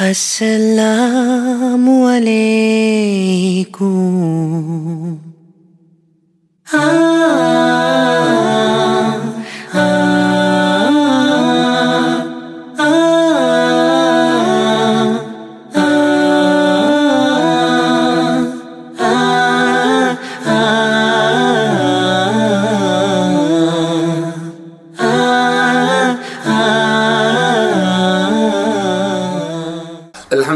السلام عليكم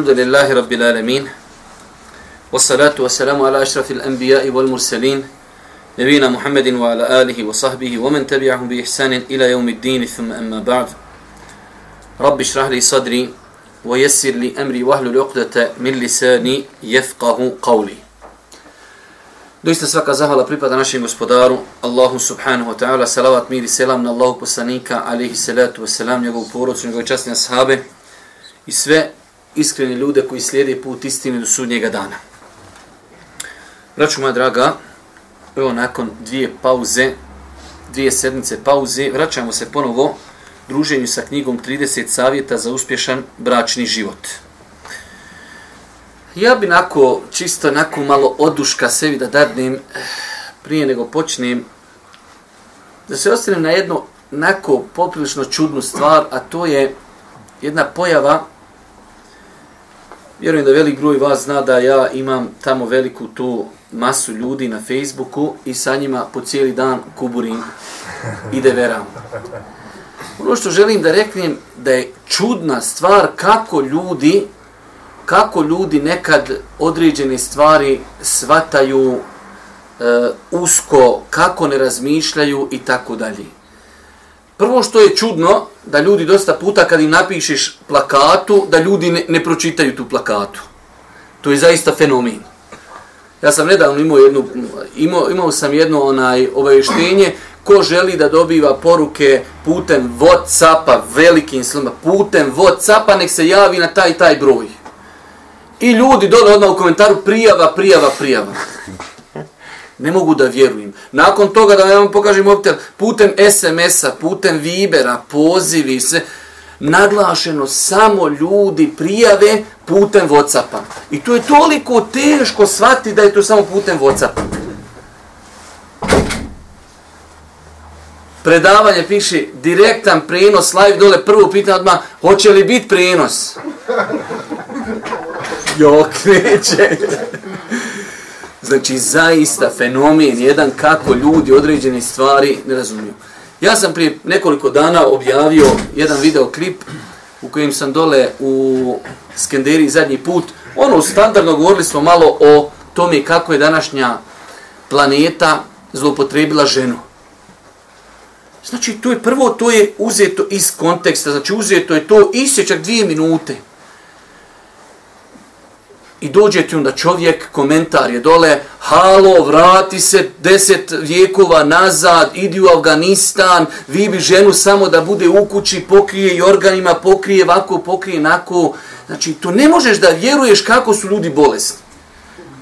الحمد لله رب العالمين والصلاة والسلام على أشرف الأنبياء والمرسلين نبينا محمد وعلى آله وصحبه ومن تبعهم بإحسان إلى يوم الدين ثم أما بعد رب اشرح لي صدري ويسر لي أمري وهل العقدة من لساني يفقه قولي Doista svaka zahvala pripada našem gospodaru, Allahu subhanahu wa ta'ala, salavat, mir i selam na Allahu poslanika, alihi salatu wa salam, njegovu porodcu, njegove častne ashabe i sve iskreni ljude koji slijede put istine do sudnjega dana. Braću moja draga, evo nakon dvije pauze, dvije sedmice pauze, vraćamo se ponovo druženju sa knjigom 30 savjeta za uspješan bračni život. Ja bi nako, čisto nako malo oduška sebi da dadnem eh, prije nego počnem, da se ostanem na jednu nako poprilično čudnu stvar, a to je jedna pojava Vjerujem da velik broj vas zna da ja imam tamo veliku tu masu ljudi na Facebooku i sa njima po cijeli dan kuburim i deveram. Ono što želim da reknem da je čudna stvar kako ljudi kako ljudi nekad određene stvari svataju e, usko, kako ne razmišljaju i tako dalje. Prvo što je čudno, da ljudi dosta puta kad im napišeš plakatu, da ljudi ne, ne pročitaju tu plakatu. To je zaista fenomen. Ja sam nedavno imao jednu, imao, imao sam jedno onaj obavještenje, ko želi da dobiva poruke putem Whatsappa, velikim slima, putem Whatsappa, nek se javi na taj taj broj. I ljudi dole odmah u komentaru prijava, prijava, prijava. Ne mogu da vjerujem. Nakon toga da vam pokažem mobitel putem SMS-a, putem Vibera, pozivi se, naglašeno samo ljudi prijave putem Whatsappa. I to je toliko teško shvatiti da je to samo putem Whatsappa. Predavanje piše direktan prenos, live dole, prvo pitanje odmah, hoće li biti prenos? Jok, neće. Znači, zaista fenomen, jedan kako ljudi određene stvari ne razumiju. Ja sam prije nekoliko dana objavio jedan videoklip u kojem sam dole u Skenderiji zadnji put. Ono, standardno govorili smo malo o tome kako je današnja planeta zlopotrebila ženu. Znači, to je prvo, to je uzeto iz konteksta, znači uzeto je to isječak dvije minute. I dođe ti onda čovjek, komentar je dole, halo, vrati se deset vijekova nazad, idi u Afganistan, vi bi ženu samo da bude u kući, pokrije i organima, pokrije ovako, pokrije nako. Znači, to ne možeš da vjeruješ kako su ljudi bolesni.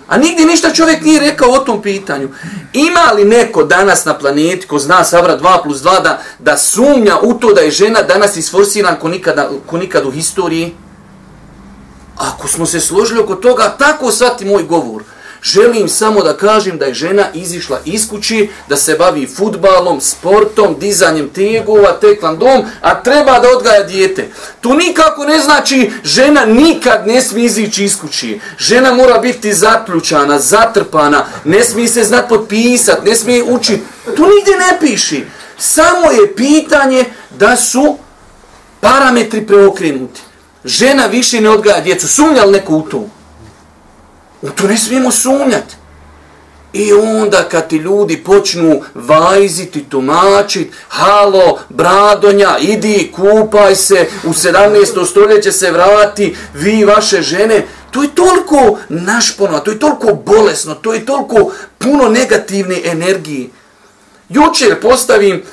A nigdje ništa čovjek nije rekao o tom pitanju. Ima li neko danas na planeti ko zna sabra 2 plus 2 da, da sumnja u to da je žena danas isforsiran ko nikada, ko nikad u historiji? Ako smo se složili oko toga, tako svati moj govor. Želim samo da kažem da je žena izišla iz kući, da se bavi futbalom, sportom, dizanjem tegova, teklandom, a treba da odgaja dijete. To nikako ne znači žena nikad ne smije izići iz kući. Žena mora biti zaključana, zatrpana, ne smije se znat potpisat, ne smije učiti. To nigdje ne piši. Samo je pitanje da su parametri preokrenuti žena više ne odgaja djecu. Sumnja li neko u to? U to ne smijemo sumnjati. I onda kad ti ljudi počnu vajziti, tumačiti, halo, bradonja, idi, kupaj se, u 17. stoljeće se vrati, vi vaše žene, to je toliko našpono, to je toliko bolesno, to je toliko puno negativne energije. Jučer postavim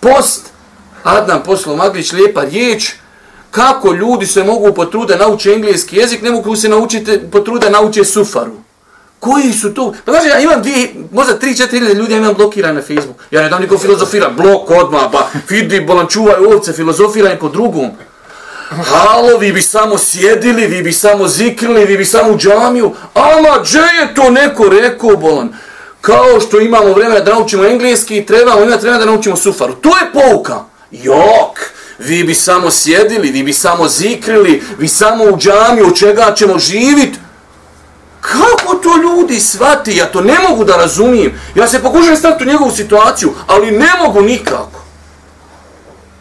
post, Adnan Poslo Maglić, lijepa riječ, kako ljudi se mogu potruda nauči engleski jezik, ne mogu se naučiti potruda nauče sufaru. Koji su to? Pa znači, ja imam dvije, možda tri, četiri ljudi, ja imam blokiran na Facebook. Ja ne dam niko filozofira, blok odmah, pa vidi, bolan čuvaj ovce, filozofira po drugom. Halo, vi bi samo sjedili, vi bi samo zikrili, vi bi samo u džamiju. Ama, dže je to neko rekao, bolan? Kao što imamo vremena da naučimo engleski, trebamo imati vremena da naučimo sufaru. To je pouka. Jok, vi bi samo sjedili, vi bi samo zikrili, vi samo u džami, od čega ćemo živit? Kako to ljudi svati? Ja to ne mogu da razumijem. Ja se pokušam staviti u njegovu situaciju, ali ne mogu nikako.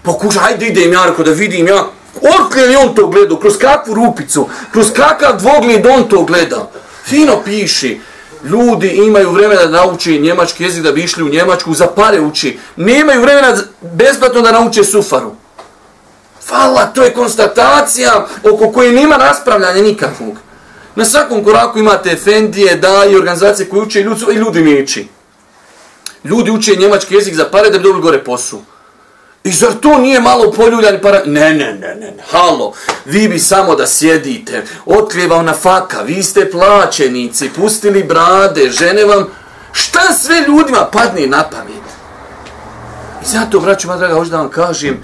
Pokušaj, hajde idem ja, da vidim ja, otkle li on to gledao, kroz kakvu rupicu, kroz kakav dvogled on to gleda. Fino piši, ljudi imaju vremena da nauče njemački jezik da bi išli u Njemačku, za pare uči. Nemaju vremena besplatno da nauče sufaru. Fala, to je konstatacija oko koje nema raspravljanja nikakvog. Na svakom koraku imate efendije, da i organizacije koje uče ljudi, i ljudi neći. Ljudi uče njemački jezik za pare da bi dobili gore posu. I zar to nije malo poljuljani para? Ne, ne, ne, ne, ne, halo, vi bi samo da sjedite, otkljevao na faka, vi ste plaćenici, pustili brade, žene vam, šta sve ljudima padne na pamet? I zato, braću, ma draga, hoću da vam kažem,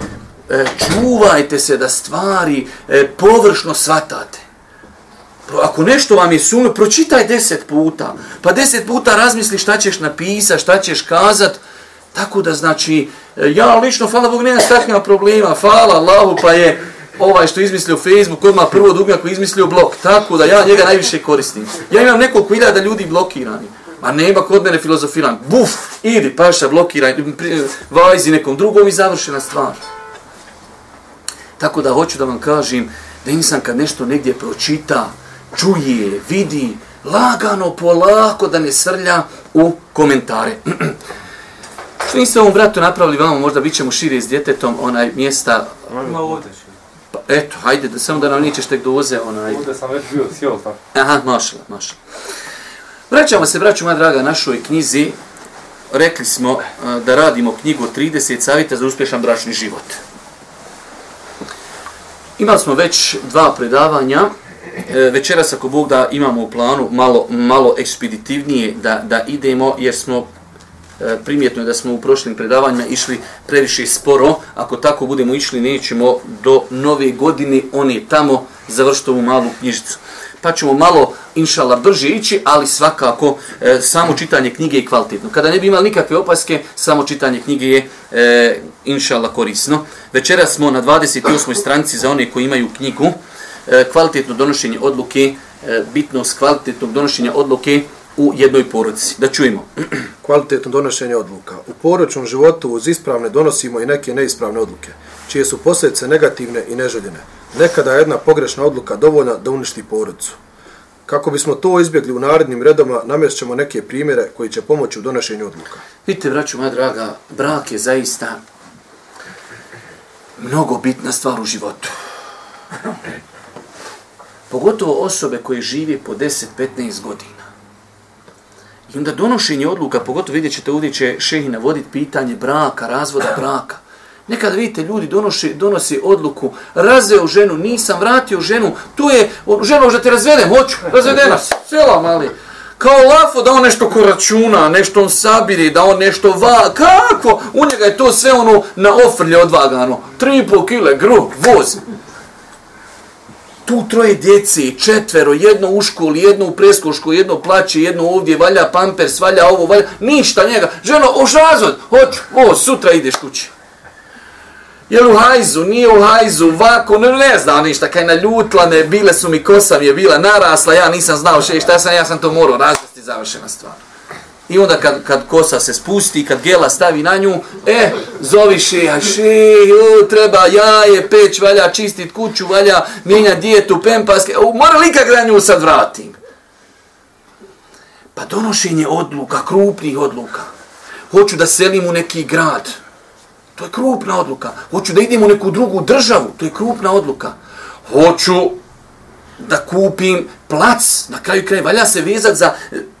e, čuvajte se da stvari e, površno svatate. Ako nešto vam je sumno, pročitaj deset puta, pa deset puta razmisli šta ćeš napisati, šta ćeš kazat, tako da znači, e, ja lično, hvala Bog, nema takvima problema, hvala Allahu, pa je ovaj što izmislio Facebook, odmah prvo dugme koji izmislio blok, tako da ja njega najviše koristim. Ja imam nekoliko hiljada ljudi blokirani, a nema kod mene filozofiran. Buf, idi, paša, blokiraj, vajzi nekom drugom i završena stvar. Tako da hoću da vam kažem da insan kad nešto negdje pročita, čuje, vidi, lagano, polako da ne srlja u komentare. Što niste ovom bratu napravili vama, možda bit ćemo širi s djetetom, onaj mjesta... Ima ovdje Pa, eto, hajde, da, samo da nam nećeš tek doze, onaj... Ovdje sam već bio, sjel tako. Aha, mašala, mašala. Vraćamo se, braću moja draga, našoj knjizi. Rekli smo a, da radimo knjigu 30 savjeta za uspješan bračni život. Imali smo već dva predavanja. E, večeras, ako Bog da imamo u planu malo, malo ekspeditivnije da, da idemo, jer smo E, primjetno je da smo u prošlim predavanjima išli previše sporo. Ako tako budemo išli, nećemo do nove godine oni tamo završiti ovu malu knjižicu. Pa ćemo malo, inšala, brže ići, ali svakako e, samo čitanje knjige je kvalitetno. Kada ne bi imali nikakve opaske, samo čitanje knjige je e, inšala korisno. Večera smo na 28. stranici za one koji imaju knjigu. E, kvalitetno donošenje odluke, e, bitnost kvalitetnog donošenja odluke, u jednoj porodici. Da čujemo. Kvalitetno donošenje odluka. U poročnom životu uz ispravne donosimo i neke neispravne odluke, čije su posljedice negativne i neželjene. Nekada je jedna pogrešna odluka dovoljna da uništi porodicu. Kako bismo to izbjegli u narednim redama, namješćemo neke primjere koji će pomoći u donošenju odluka. Vidite, braću moja draga, brak je zaista mnogo bitna stvar u životu. Pogotovo osobe koje žive po 10-15 godina. I onda donošenje odluka, pogotovo vidjet ćete ovdje će šehi navoditi pitanje braka, razvoda braka. Nekad vidite ljudi donosi, donosi odluku, razveo ženu, nisam vratio ženu, tu je, ženo možda te razvedem, hoću, razvedena se, sela mali. Kao lafo da on nešto ko računa, nešto on sabiri, da on nešto va, kako? U njega je to sve ono na ofrlje odvagano. 3,5 kile, gru, voz tu troje djeci, četvero, jedno u školi, jedno u preskoškoli, jedno plaće, jedno ovdje, valja pamper, svalja ovo, valja, ništa njega. Ženo, oš razvod, hoću, o, sutra ideš kući. Jel u hajzu, nije u hajzu, vako, ne, ne znam ništa, kaj naljutla me, bile su mi, kosa mi je bila narasla, ja nisam znao še, šta sam, ja sam to morao razvesti, završena stvar. I onda kad, kad kosa se spusti, kad gela stavi na nju, e, zovi šeha, še, o, e, treba jaje, peć, valja čistit kuću, valja mijenja dijetu, pempaske, o, mora li kak da nju sad vratim? Pa donošenje odluka, krupnih odluka. Hoću da selim u neki grad. To je krupna odluka. Hoću da idem u neku drugu državu. To je krupna odluka. Hoću da kupim plac. Na kraju kraja valja se vezat za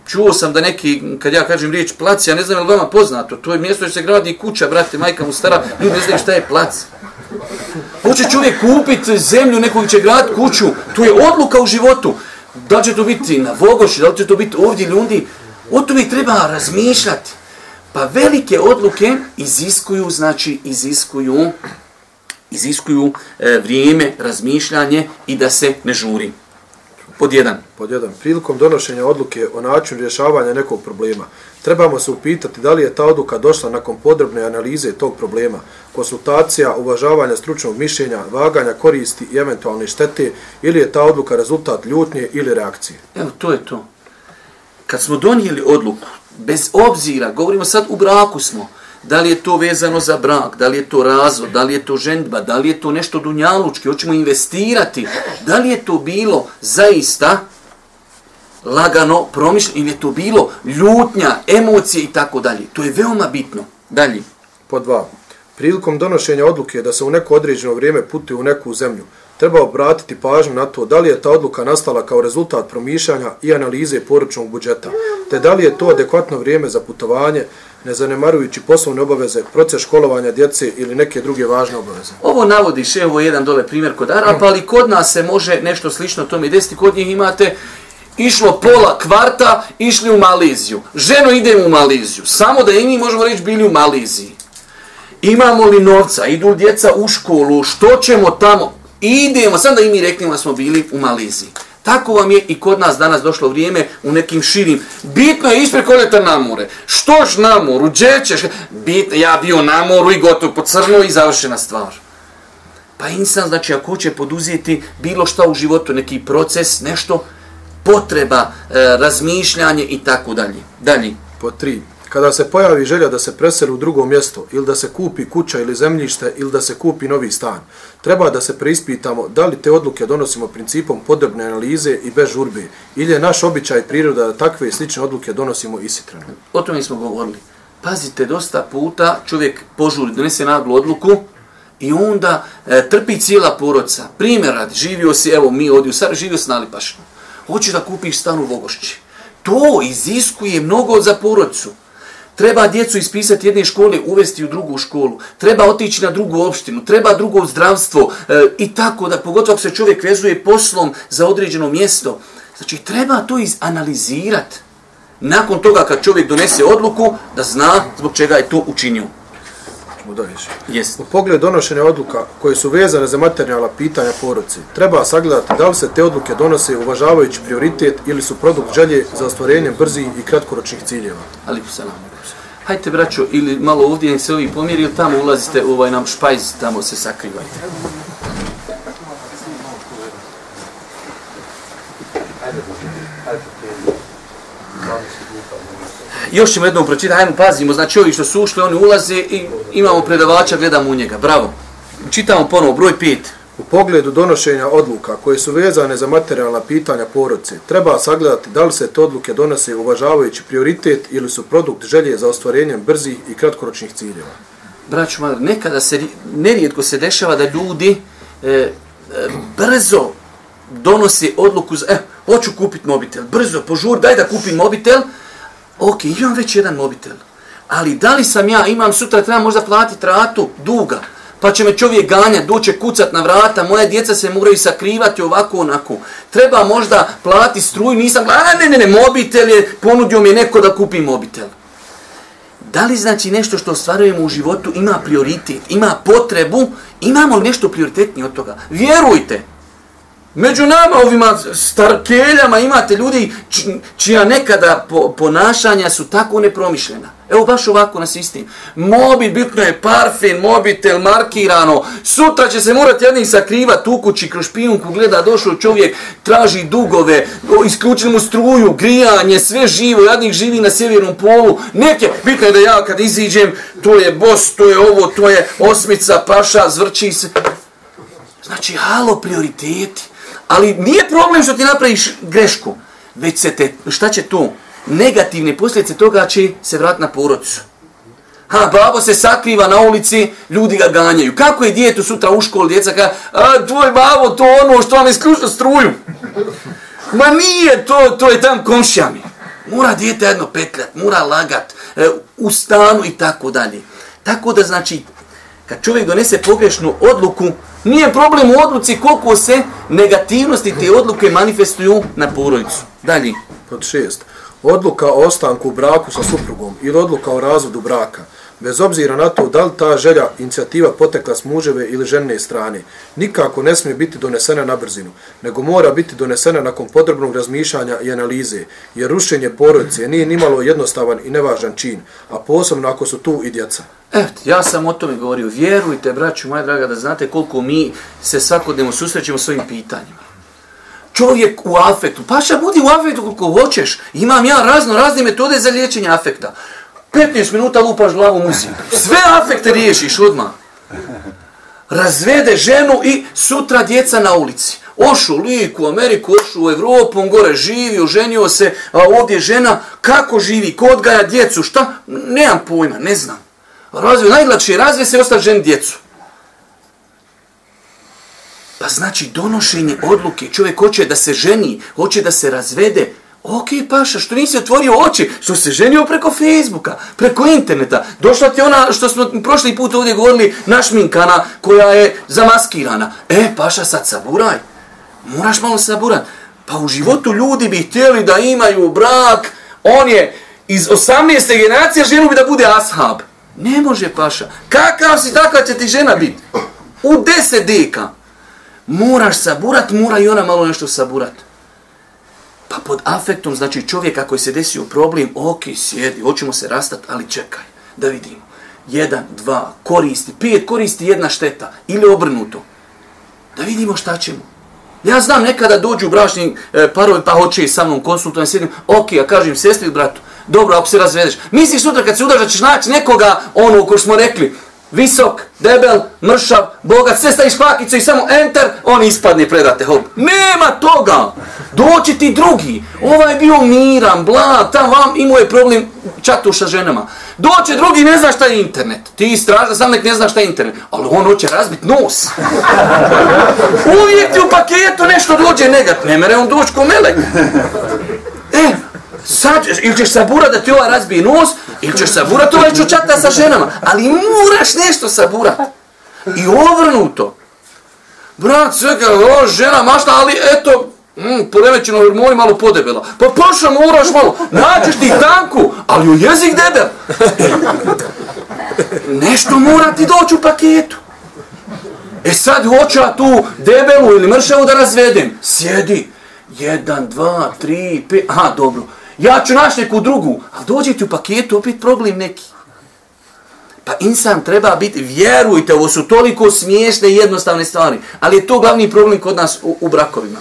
čuo sam da neki, kad ja kažem riječ plac, ja ne znam je li vama poznato, to je mjesto gdje se gradi kuća, brate, majka mu stara, ljudi ne znaju šta je plac. Hoće čovjek kupiti zemlju, nekog će grad kuću, to je odluka u životu. Da li će to biti na Vogoši, da li će to biti ovdje ljudi, o tome treba razmišljati. Pa velike odluke iziskuju, znači iziskuju iziskuju e, vrijeme, razmišljanje i da se ne žuri. Pod jedan. Pod jedan. Prilikom donošenja odluke o načinu rješavanja nekog problema, trebamo se upitati da li je ta odluka došla nakon podrobne analize tog problema, konsultacija, uvažavanja stručnog mišljenja, vaganja koristi i eventualne štete, ili je ta odluka rezultat ljutnje ili reakcije. Evo, to je to. Kad smo donijeli odluku, bez obzira, govorimo sad u braku smo, da li je to vezano za brak, da li je to razvod, da li je to žendba, da li je to nešto dunjalučki, hoćemo investirati, da li je to bilo zaista lagano, promišljeno, ili je to bilo ljutnja, emocije i tako dalje. To je veoma bitno. Dalje. Po dva. Prilikom donošenja odluke da se u neko određeno vrijeme putuje u neku zemlju, treba obratiti pažnju na to da li je ta odluka nastala kao rezultat promišljanja i analize poručnog budžeta, te da li je to adekvatno vrijeme za putovanje, ne zanemarujući poslovne obaveze, proces školovanja djece ili neke druge važne obaveze. Ovo navodiš, evo jedan dole primjer kod Arapa, ali kod nas se može nešto slično tome desiti. Kod njih imate išlo pola kvarta, išli u Maliziju. Ženo, ide u Maliziju. Samo da i mi možemo reći bili u Maliziji. Imamo li novca, idu djeca u školu, što ćemo tamo? Idemo, sam da i mi reknemo da smo bili u Maliziji. Tako vam je i kod nas danas došlo vrijeme u nekim širim. Bitno je ispred koljeta na more. Štoš na moru, gdje ćeš? Bitno, ja bio na moru i gotovo po crno i završena stvar. Pa insan, znači, ako će poduzeti bilo šta u životu, neki proces, nešto, potreba, e, razmišljanje i tako dalje. Dalje. Po tri. Kada se pojavi želja da se preseli u drugo mjesto ili da se kupi kuća ili zemljište ili da se kupi novi stan, treba da se preispitamo da li te odluke donosimo principom podrobne analize i bez žurbe ili je naš običaj priroda da takve i slične odluke donosimo isitreno. O tome smo govorili. Pazite, dosta puta čovjek požuri, donese naglu odluku i onda e, trpi cijela poroca. Primjer radi, živio si, evo mi ovdje u Sarajevo, živio si na Alipašinu. Hoće da kupiš stan u Vogošći. To iziskuje mnogo za porodcu. Treba djecu ispisati jedne škole, uvesti u drugu školu. Treba otići na drugu opštinu. Treba drugo zdravstvo. E, I tako da, pogotovo ako se čovjek vezuje poslom za određeno mjesto. Znači, treba to izanalizirati. Nakon toga kad čovjek donese odluku, da zna zbog čega je to učinio. Jest. U pogledu donošenja odluka koje su vezane za materijalna pitanja porodice, treba sagledati da li se te odluke donose uvažavajući prioritet ili su produkt želje za ostvarenjem brzih i kratkoročnih ciljeva. Ali salam. Hajte, braćo, ili malo ovdje se ovi pomjeri, ili tamo ulazite u ovaj nam špajz, tamo se sakrivajte. Još ćemo jednom pročitati, hajmo pazimo, znači ovi što su ušli, oni ulaze i imamo predavača, gledamo u njega, bravo. Čitamo ponovo, broj 5. U pogledu donošenja odluka koje su vezane za materijalna pitanja porodce, treba sagledati da li se te odluke donose uvažavajući prioritet ili su produkt želje za ostvarenjem brzih i kratkoročnih ciljeva. Braću, malo, nekada se, nerijetko se dešava da ljudi e, e, brzo donose odluku za, e, hoću kupiti mobitel, brzo, požur, daj da kupim mobitel, ok, imam već jedan mobitel, ali da li sam ja, imam sutra, trebam možda platiti ratu duga, pa će me čovjek ganjati, doće kucat na vrata, moje djeca se moraju sakrivati ovako onako. Treba možda plati struju, nisam a ne, ne, ne, mobitel je, ponudio mi je neko da kupi mobitel. Da li znači nešto što ostvarujemo u životu ima prioritet, ima potrebu, imamo li nešto prioritetnije od toga? Vjerujte, Među nama, ovima starkeljama, imate ljudi čija nekada po, ponašanja su tako nepromišljena. Evo baš ovako na sistem. Mobil, bitno je parfin, mobitel, markirano. Sutra će se morati jedni sakrivati u kući kroz špijunku, gleda, došao čovjek, traži dugove, isključili mu struju, grijanje, sve živo, jednih živi na sjevernom polu. Neke, bitno je da ja kad iziđem, to je bos, to je ovo, to je osmica, paša, zvrči se. Znači, halo, prioriteti. Ali nije problem što ti napraviš grešku, već se te, šta će to? Negativne posljedice toga će se vratiti na porodicu. Ha, babo se sakriva na ulici, ljudi ga ganjaju. Kako je djetu sutra u školu, djeca kaže, a tvoj babo, to ono što vam isključno struju. Ma nije to, to je tam komšijami. Mora djete jedno petljat, mora lagat, e, u stanu i tako dalje. Tako da znači, kad čovjek donese pogrešnu odluku, nije problem u odluci koliko se negativnosti te odluke manifestuju na porodicu. Dalje. Pod šest. Odluka o ostanku u braku sa suprugom ili odluka o razvodu braka Bez obzira na to da li ta želja, inicijativa potekla s muževe ili žene strane, nikako ne smije biti donesena na brzinu, nego mora biti donesena nakon podrobnog razmišljanja i analize, jer rušenje porodice nije nimalo jednostavan i nevažan čin, a posebno ako su tu i djeca. Evo, ja sam o tome govorio. Vjerujte, braću moja draga, da znate koliko mi se svakodnevno susrećemo s ovim pitanjima. Čovjek u afektu, paša budi u afektu koliko hoćeš. Imam ja razno razne metode za liječenje afekta. 15 minuta lupaš glavu muziku. Sve afekte riješiš odmah. Razvede ženu i sutra djeca na ulici. Ošu lik u Ameriku, ošu u Evropu, on gore živi, oženio se, a ovdje žena, kako živi, ko odgaja djecu, šta? Nemam pojma, ne znam. Razve, najlakše je razve se ostati ženi djecu. Pa znači donošenje odluke, čovjek hoće da se ženi, hoće da se razvede, Ok, paša, što nisi otvorio oči, što se ženio preko Facebooka, preko interneta. Došla ti ona što smo prošli put ovdje govorili, našminkana, koja je zamaskirana. E, paša, sad saburaj. Moraš malo saburat. Pa u životu ljudi bi htjeli da imaju brak, on je iz 18. generacije, ženu bi da bude ashab. Ne može, paša. Kakav si, takva će ti žena biti? U 10 deka. Moraš saburat, mora i ona malo nešto saburat. Pa pod afektom, znači čovjek ako je se desio problem, ok, sjedi, hoćemo se rastati, ali čekaj, da vidimo. Jedan, dva, koristi, pet koristi, jedna šteta. Ili obrnuto. Da vidimo šta ćemo. Ja znam nekada dođu bračni e, parovi pa hoće sa mnom konsultovati, sjedim, ok, ja kažem sestri bratu, dobro, ako se razvedeš. Misliš sutra kad se udaš da ćeš naći nekoga, ono ko smo rekli, visok, debel, mršav, bogat, sve staviš kvakicu i samo enter, on ispadne predate hop. Nema toga! Doći ti drugi. Ovaj je bio miran, blag, tam vam imao je problem čatu sa ženama. Doće drugi, ne zna šta je internet. Ti straža sam nek ne zna šta je internet. Ali on hoće razbit nos. Uvijek ti u paketu nešto dođe negat. Ne mere on doći ko melek. E, sad, ili ćeš saburat da ti ova razbije nos, ili ćeš saburat ovaj čučata sa ženama. Ali moraš nešto saburat. I ovrnuto. Brat, sve kao, o, žena mašta, ali eto, mm, poremećeno hormoni malo podebela. Pa pošla moraš malo, naćeš ti tanku, ali u jezik debel. Nešto mora ti doći u paketu. E sad hoću ja tu debelu ili mršavu da razvedem. Sjedi. Jedan, dva, tri, pet. Aha, dobro. Ja ću naći neku drugu. ali dođe ti u paketu opet problem neki. Pa insan treba biti, vjerujte, ovo su toliko smiješne i jednostavne stvari. Ali je to glavni problem kod nas u, u brakovima.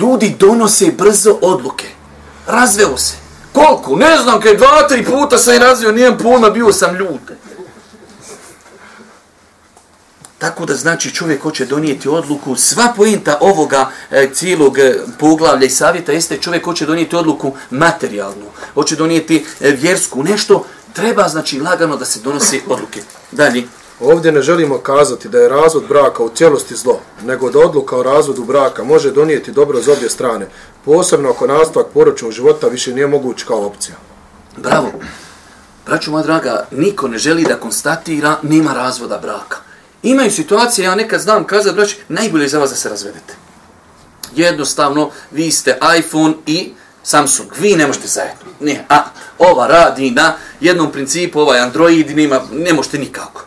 Ljudi donose brzo odluke. Razveo se. Koliko? Ne znam, kaj dva, tri puta sam je razveo, nijem pojma, bio sam ljute. Tako da znači čovjek hoće donijeti odluku, sva pojenta ovoga e, cijelog e, poglavlja i savjeta jeste čovjek hoće donijeti odluku materijalnu, hoće donijeti e, vjersku nešto, treba znači lagano da se donosi odluke. Dalje. Ovdje ne želimo kazati da je razvod braka u cijelosti zlo, nego da odluka o razvodu braka može donijeti dobro za obje strane, posebno ako nastavak poročnog života više nije moguć kao opcija. Bravo. Braću moja draga, niko ne želi da konstatira nema razvoda braka. Imaju situacije, ja nekad znam kazat, braći, najbolje je za vas da se razvedete. Jednostavno, vi ste iPhone i Samsung, vi ne možete zajedno. Ne, a ova radi na jednom principu, ovaj Android, nema, ne možete nikako.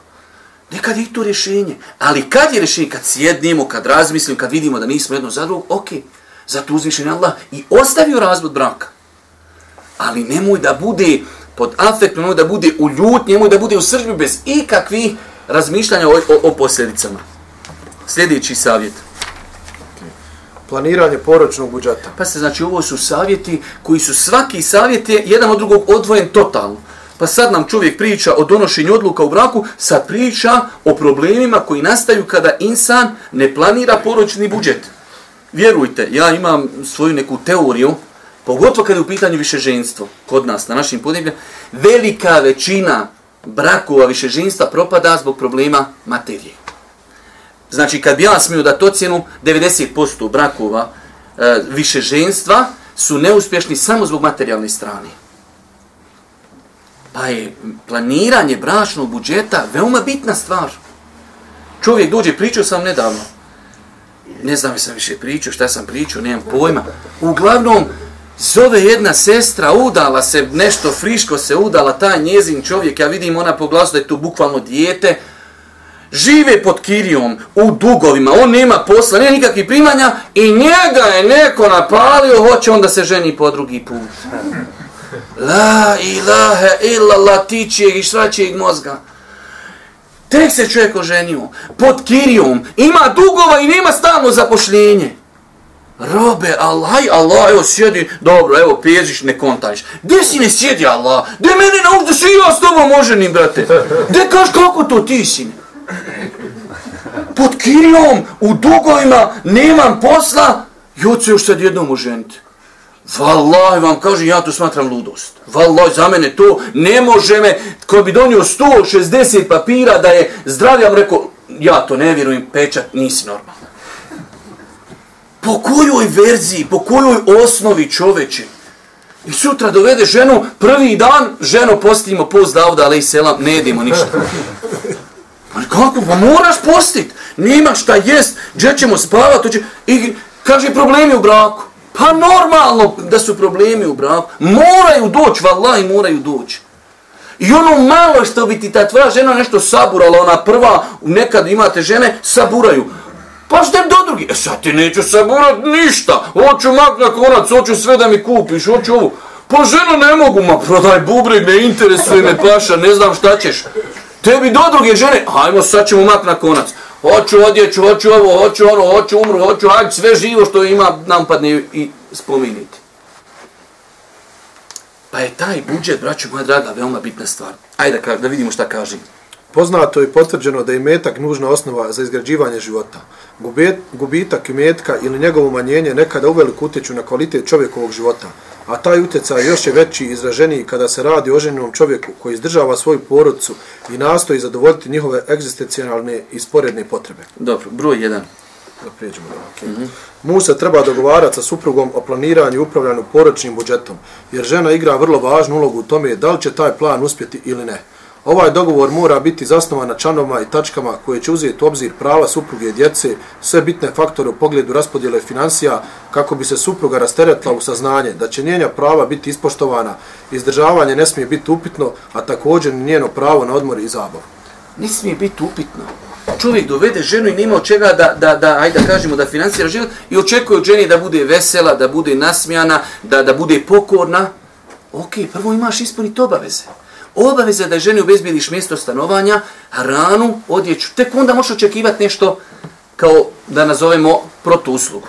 Nekad je to rješenje. Ali kad je rješenje? Kad sjednemo, kad razmislimo, kad vidimo da nismo jedno za drugog, ok, zato uzvišen Allah i ostavio razvod braka. Ali nemoj da bude pod afektom, nemoj da bude u ljutnji, nemoj da bude u sržbi bez ikakvih razmišljanja o, o, o posljedicama. Sljedeći savjet. Planiranje poročnog budžeta. Pa se znači ovo su savjeti koji su svaki savjet je jedan od drugog odvojen totalno. Pa sad nam čovjek priča o donošenju odluka u braku, sad priča o problemima koji nastaju kada insan ne planira poročni budžet. Vjerujte, ja imam svoju neku teoriju, pogotovo kada je u pitanju više ženstvo kod nas, na našim podnebljama, velika većina brakova više ženstva propada zbog problema materije. Znači, kad bi ja smio da to cijenu, 90% brakova e, više ženstva su neuspješni samo zbog materijalne strane. Pa je planiranje bračnog budžeta veoma bitna stvar. Čovjek dođe, pričao sam nedavno. Ne znam sam više pričao, šta sam pričao, nemam pojma. Uglavnom, Zove jedna sestra, udala se, nešto friško se udala, taj njezin čovjek, ja vidim ona po glasu da je tu bukvalno dijete, žive pod kirijom, u dugovima, on nema posla, nema nikakvih primanja i njega je neko napalio, hoće on da se ženi po drugi put. La ilaha illallah, tičijeg i šraćijeg mozga. Tek se čovjek oženio, pod kirijom, ima dugova i nema stalno zapošljenje. Robe, Allah, Allah, evo sjedi, dobro, evo, pježiš, ne kontaniš. Gdje si ne sjedi, Allah? Gdje mene nauči da si ja s tobom oženim, brate? Gdje kaš kako to ti si? Pod kirijom, u dugovima, nemam posla, joj se još sad jednom oženiti. Wallahi vam kažem, ja to smatram ludost. Valah, za mene to ne može me, ko bi donio 160 papira da je zdrav, rekao, ja to ne vjerujem, pečat, nisi normalan. Po kojoj verziji, po kojoj osnovi čoveče? I sutra dovede ženu, prvi dan, ženo postimo post Davda, ali i selam, ne jedimo ništa. Pa kako? Pa moraš postit. Nima šta jest, gdje ćemo spavati. I kaže problemi u braku. Pa normalno da su problemi u braku. Moraju doći, vallahi moraju doći. I ono malo što bi ti ta tvoja žena nešto saburala, ona prva, nekad imate žene, saburaju. Pa što do drugi? E sad ti neću saburat ništa. Hoću mak na konac, hoću sve da mi kupiš, hoću ovo. Pa žena ne mogu, ma prodaj bubreg, ne interesuje me paša, ne znam šta ćeš. Tebi do druge žene, hajmo sad ćemo mak na konac hoću odjeću, hoću ovo, hoću ono, hoću umru, hoću hajde sve živo što ima nam padne i spominiti. Pa je taj budžet, braću moja draga, veoma bitna stvar. Ajde da, da vidimo šta kaže. Poznato je potvrđeno da je metak nužna osnova za izgrađivanje života. Gubitak metka ili njegovo umanjenje nekada uveliko utječu na kvalitet čovjekovog života a taj utjecaj još je veći i izraženiji kada se radi o ženjenom čovjeku koji izdržava svoju porodcu i nastoji zadovoljiti njihove egzistencijalne i sporedne potrebe. Dobro, broj jedan. Da prijeđemo da, okay. mm -hmm. Musa treba dogovarati sa suprugom o planiranju i upravljanju poročnim budžetom, jer žena igra vrlo važnu ulogu u tome da li će taj plan uspjeti ili ne. Ovaj dogovor mora biti zasnovan na članovima i tačkama koje će uzeti u obzir prava supruge i djece, sve bitne faktore u pogledu raspodjele financija, kako bi se supruga rasteretla u saznanje da će njenja prava biti ispoštovana, izdržavanje ne smije biti upitno, a također njeno pravo na odmor i zabav. Ne smije biti upitno. Čovjek dovede ženu i nema od čega da, da, da, ajde da kažemo, da financira život i očekuje od ženi da bude vesela, da bude nasmijana, da, da bude pokorna. Ok, prvo imaš ispuniti obaveze obaveza da ženi obezbijediš mjesto stanovanja, hranu, odjeću. Tek onda možeš očekivati nešto kao da nazovemo protuuslugu.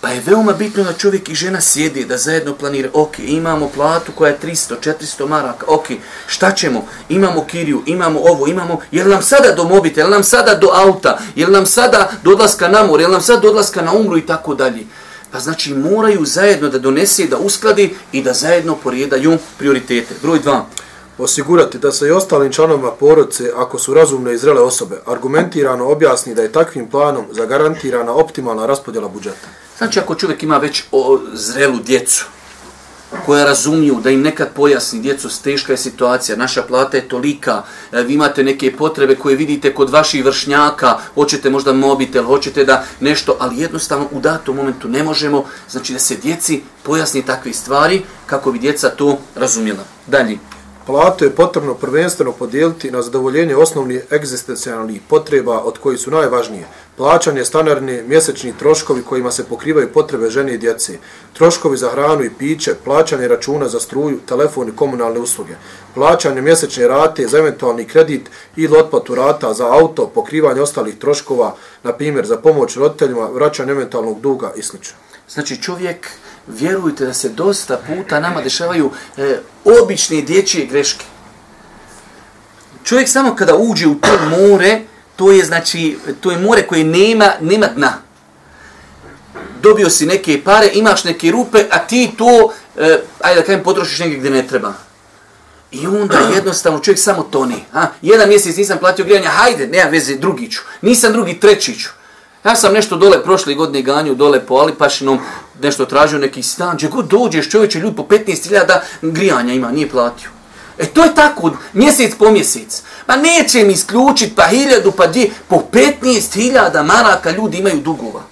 Pa je veoma bitno da čovjek i žena sjedi, da zajedno planira. Ok, imamo platu koja je 300, 400 maraka. Ok, šta ćemo? Imamo kiriju, imamo ovo, imamo... Je nam sada do mobite, je nam sada do auta, je nam sada do odlaska na mor, je nam sada do odlaska na umru i tako dalje. Pa znači moraju zajedno da donese, da uskladi i da zajedno porijedaju prioritete. Broj dva. Osigurati da se i ostalim članovima porodice, ako su razumne i zrele osobe, argumentirano objasni da je takvim planom zagarantirana optimalna raspodjela budžeta. Znači ako čovjek ima već o, zrelu djecu, koja razumiju da im nekad pojasni djecu, teška je situacija, naša plata je tolika, e, vi imate neke potrebe koje vidite kod vaših vršnjaka, hoćete možda mobitel, hoćete da nešto, ali jednostavno u datom momentu ne možemo, znači da se djeci pojasni takve stvari kako bi djeca to razumjela. Dalje. Platu je potrebno prvenstveno podijeliti na zadovoljenje osnovnih egzistencijalnih potreba od koji su najvažnije. Plaćanje stanarne, mjesečni troškovi kojima se pokrivaju potrebe žene i djece, troškovi za hranu i piće, plaćanje računa za struju, telefon i komunalne usluge, plaćanje mjesečne rate za eventualni kredit ili otplatu rata za auto, pokrivanje ostalih troškova, na primjer za pomoć roditeljima, vraćanje eventualnog duga i sl. Znači čovjek vjerujte da se dosta puta nama dešavaju e, obične dječje greške. Čovjek samo kada uđe u to more, to je znači to je more koje nema nema dna. Dobio si neke pare, imaš neke rupe, a ti to e, ajde da kažem potrošiš negdje gdje ne treba. I onda jednostavno čovjek samo toni. Ha? Jedan mjesec nisam platio grijanje, hajde, nema veze, drugiću. Nisam drugi, trećiću. Ja sam nešto dole prošle godine ganju dole po Alipašinom, nešto tražio neki stan, gdje god dođeš čovječe, ljudi po 15.000 grijanja ima, nije platio. E to je tako, mjesec po mjesec. Ma neće mi isključiti pa hiljadu, pa dvije, po 15.000 maraka ljudi imaju dugova.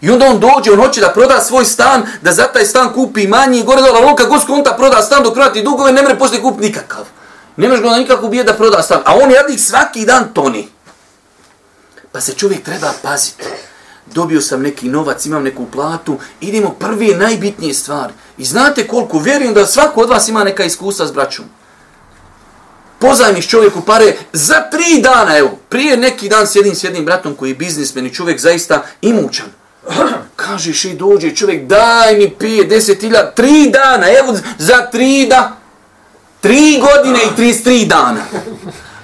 I onda on dođe, on hoće da proda svoj stan, da za taj stan kupi manji, gore dola loka, gosko on proda stan dok vrati dugove, ne mre poslije kupiti nikakav. Ne možeš ga nikako ubije da proda stan. A on jadnik svaki dan toni. Pa se čovjek treba paziti. Dobio sam neki novac, imam neku platu, idemo prvi najbitnije stvari. I znate koliko, vjerujem da svako od vas ima neka iskustva s braćom. Pozajmiš čovjeku pare za tri dana, evo, prije neki dan sjedim s jednim bratom koji je biznismen i čovjek zaista imućan. Kažeš i dođe čovjek, daj mi pije deset ilja, tri dana, evo, za tri da, tri godine i tri, tri dana.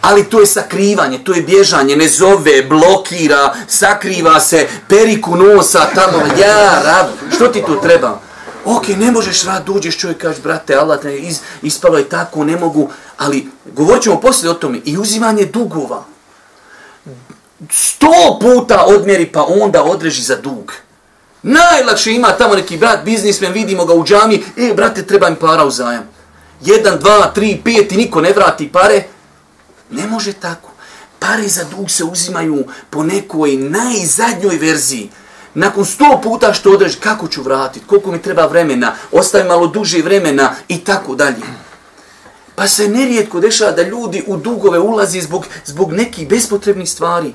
Ali to je sakrivanje, to je bježanje, ne zove, blokira, sakriva se, periku nosa, tamo, ja, rab, što ti to treba? Ok, ne možeš rad, dođeš čovjek, kažeš, brate, Allah, ne, iz, ispalo je tako, ne mogu, ali govorit ćemo poslije o tome, i uzimanje dugova. Sto puta odmjeri, pa onda odreži za dug. Najlakše ima tamo neki brat, biznismen, vidimo ga u džami, e, brate, treba mi para u zajam. Jedan, dva, tri, pet i niko ne vrati pare, Ne može tako. Pare za dug se uzimaju po nekoj najzadnjoj verziji. Nakon sto puta što odreži, kako ću vratiti, koliko mi treba vremena, ostavi malo duže vremena i tako dalje. Pa se nerijetko dešava da ljudi u dugove ulazi zbog, zbog nekih bespotrebnih stvari.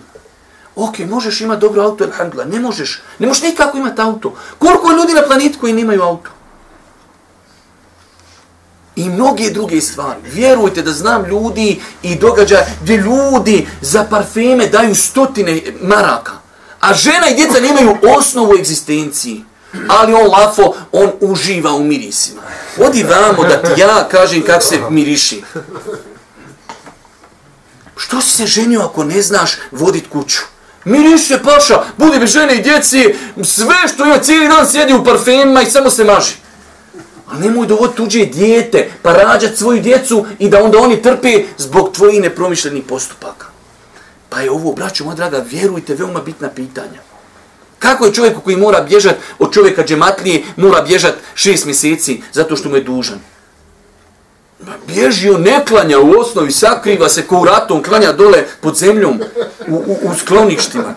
Ok, možeš imati dobro auto, alhamdulillah, ne možeš. Ne možeš nikako imati auto. Koliko ljudi na planetu koji nemaju auto? I mnoge druge stvari. Vjerujte da znam ljudi i događaja gdje ljudi za parfeme daju stotine maraka, a žena i djeca nemaju osnovu egzistenciji. Ali on lafo, on uživa u mirisima. Odi vamo da ti ja kažem kako se miriši. Što si se ženio ako ne znaš vodit kuću? Miriše paša, budi bi žene i djeci, sve što ima cijeli dan sjedi u parfemima i samo se maži. A nemoj dovod tuđe dijete, pa rađat svoju djecu i da onda oni trpe zbog tvojih nepromišljenih postupaka. Pa je ovo, braću moja draga, vjerujte, veoma bitna pitanja. Kako je čovjek koji mora bježat od čovjeka džematlije, mora bježat šest mjeseci zato što mu je dužan? Bježi on, ne klanja u osnovi, sakriva se ko u ratu, klanja dole pod zemljom u, u, u skloništima.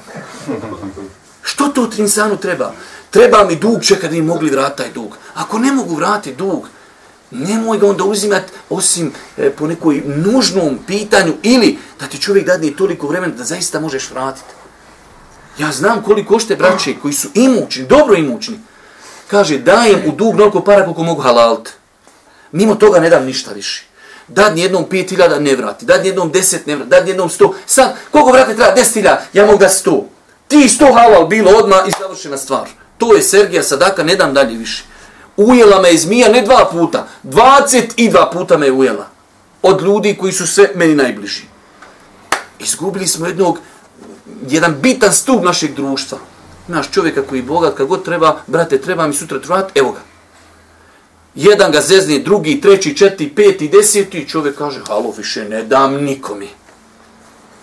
Što to trinsanu treba? Treba mi dug čekati da mi mogli vratiti taj dug. Ako ne mogu vratiti dug, nemoj ga onda uzimati osim e, po nekoj nužnom pitanju ili da ti čovjek dadne toliko vremena da zaista možeš vratiti. Ja znam koliko ošte braće koji su imućni, dobro imućni. Kaže, dajem u dug noliko para koliko mogu halalt. Mimo toga ne dam ništa više. Dad jednom pet hiljada ne vrati, dad jednom deset ne vrati, dad jednom 100. Sad, koliko vrati treba? Deset hiljada, ja mogu da 100. Ti 100 halal bilo odma i završena stvar. To je Sergija Sadaka, ne dam dalje više. Ujela me je zmija ne dva puta, dvacet i dva puta me ujela. Od ljudi koji su sve meni najbliži. Izgubili smo jednog, jedan bitan stup našeg društva. Naš čovjeka koji je bogat, kad god treba, brate, treba mi sutra trvat, evo ga. Jedan ga zezni, drugi, treći, četiri, peti, deseti, čovjek kaže, halo, više ne dam nikomi.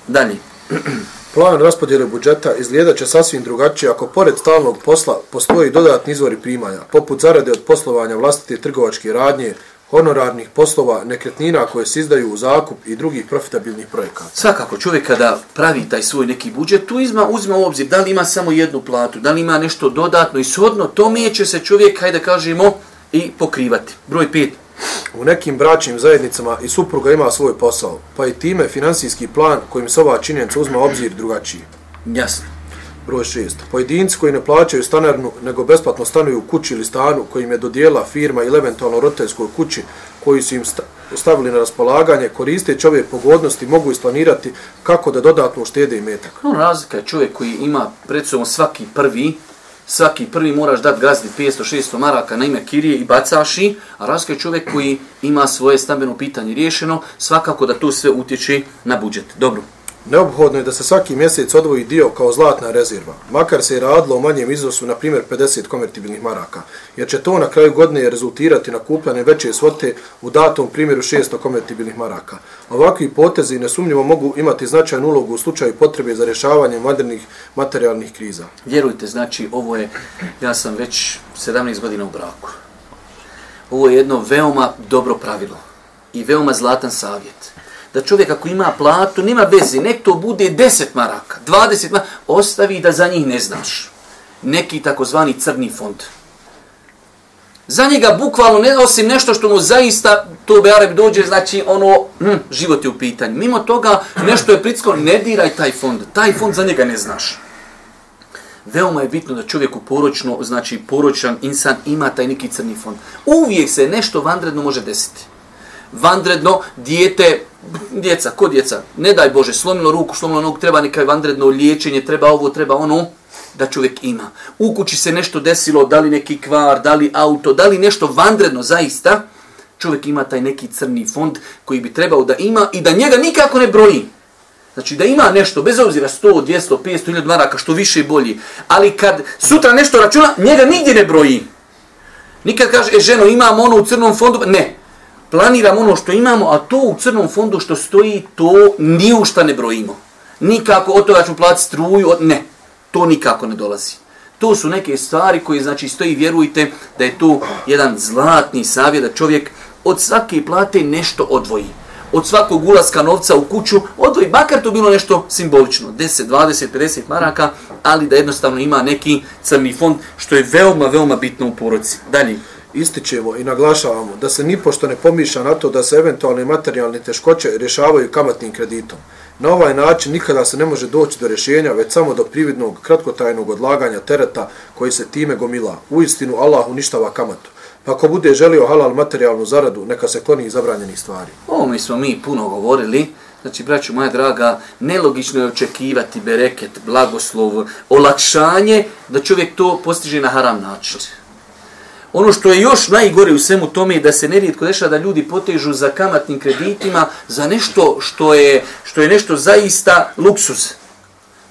Dalje. Plan raspodjele budžeta izgleda će sasvim drugačije ako pored stalnog posla postoji dodatni izvori primanja, poput zarade od poslovanja vlastite trgovačke radnje, honorarnih poslova, nekretnina koje se izdaju u zakup i drugih profitabilnih projekata. Svakako, čovjek kada pravi taj svoj neki budžet, tu izma, uzme u obzir da li ima samo jednu platu, da li ima nešto dodatno i shodno, to mi će se čovjek, hajde da kažemo, i pokrivati. Broj 5. U nekim bračnim zajednicama i supruga ima svoj posao, pa i time finansijski plan kojim se ova činjenica uzma obzir drugačiji. Jasno. Broj 6. Pojedinci koji ne plaćaju stanarnu, nego besplatno stanuju u kući ili stanu kojim je dodijela firma ili eventualno roditeljskoj kući koji su im stavili na raspolaganje, koriste ove pogodnosti, mogu isplanirati kako da dodatno uštede i metak. No, razlika je čovjek koji ima pred sobom svaki prvi svaki prvi moraš dati gazdi 500-600 maraka na ime kirije i bacaši, a razlika je čovjek koji ima svoje stambeno pitanje riješeno, svakako da to sve utječe na budžet. Dobro. Neobhodno je da se svaki mjesec odvoji dio kao zlatna rezerva, makar se je radilo o manjem iznosu, na primjer 50 konvertibilnih maraka, jer će to na kraju godine rezultirati na kupljane veće svote u datom primjeru 600 konvertibilnih maraka. Ovakvi potezi nesumnjivo mogu imati značajnu ulogu u slučaju potrebe za rješavanje modernih materijalnih kriza. Vjerujte, znači, ovo je, ja sam već 17 godina u braku. Ovo je jedno veoma dobro pravilo i veoma zlatan savjet da čovjek ako ima platu, nema veze, nek to bude 10 maraka, 20 maraka, ostavi da za njih ne znaš. neki takozvani crni fond. Za njega bukvalno ne osim nešto što mu zaista to be Arab dođe, znači ono, hm, život je u pitanju. Mimo toga nešto je pricko, ne diraj taj fond. Taj fond za njega ne znaš. Veoma je bitno da čovjek u poročno, znači poročan insan ima taj neki crni fond. Uvijek se nešto vanredno može desiti. Vanredno, dijete, djeca, ko djeca? Ne daj Bože, slomilo ruku, slomilo nogu, treba neka vanredno liječenje, treba ovo, treba ono da čovjek ima. U kući se nešto desilo, da li neki kvar, da li auto, da li nešto vandredno zaista, čovjek ima taj neki crni fond koji bi trebao da ima i da njega nikako ne broji. Znači da ima nešto, bez obzira 100, 200, 500, 1000 maraka, što više i bolji. Ali kad sutra nešto računa, njega nigdje ne broji. Nikad kaže, e ženo, imamo ono u crnom fondu. Ne, planiram ono što imamo, a to u crnom fondu što stoji, to ni u šta ne brojimo. Nikako od toga ću platiti struju, od... ne to nikako ne dolazi. To su neke stvari koje znači stoji, vjerujte da je to jedan zlatni savjet da čovjek od svake plate nešto odvoji. Od svakog ulaska novca u kuću odvoji, makar to bilo nešto simbolično, 10, 20, 50 maraka, ali da jednostavno ima neki crni fond, što je veoma, veoma bitno u poroci. Dalje. Ističemo i naglašavamo da se nipošto ne pomiša na to da se eventualne materijalne teškoće rješavaju kamatnim kreditom. Na ovaj način nikada se ne može doći do rješenja, već samo do prividnog, kratkotajnog odlaganja tereta koji se time gomila. U istinu, Allah uništava kamatu. Pa ako bude želio halal materijalnu zaradu, neka se kloni zabranjenih stvari. Ovo mi smo mi puno govorili. Znači, braću moja draga, nelogično je očekivati bereket, blagoslov, olakšanje, da čovjek to postiže na haram način. Ono što je još najgore u svemu tome je da se nerijetko dešava da ljudi potežu za kamatnim kreditima za nešto što je, što je nešto zaista luksuz.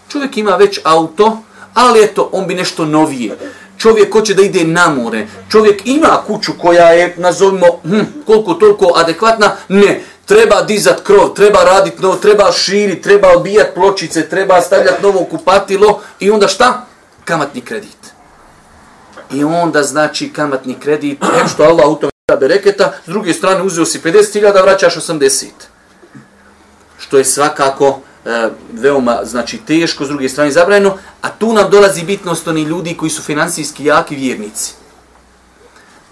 Čovjek ima već auto, ali eto, on bi nešto novije. Čovjek hoće da ide na more. Čovjek ima kuću koja je, nazovimo, hm, koliko toliko adekvatna. Ne, treba dizat krov, treba radit novo, treba širiti, treba odbijat pločice, treba stavljati novo kupatilo i onda šta? Kamatni kredit. I onda znači kamatni kredit, em što Allah u tome da bereketa, s druge strane uzeo si 50.000, vraćaš 80. Što je svakako e, veoma znači teško, s druge strane zabranjeno, a tu nam dolazi bitnost oni ljudi koji su financijski jaki vjernici.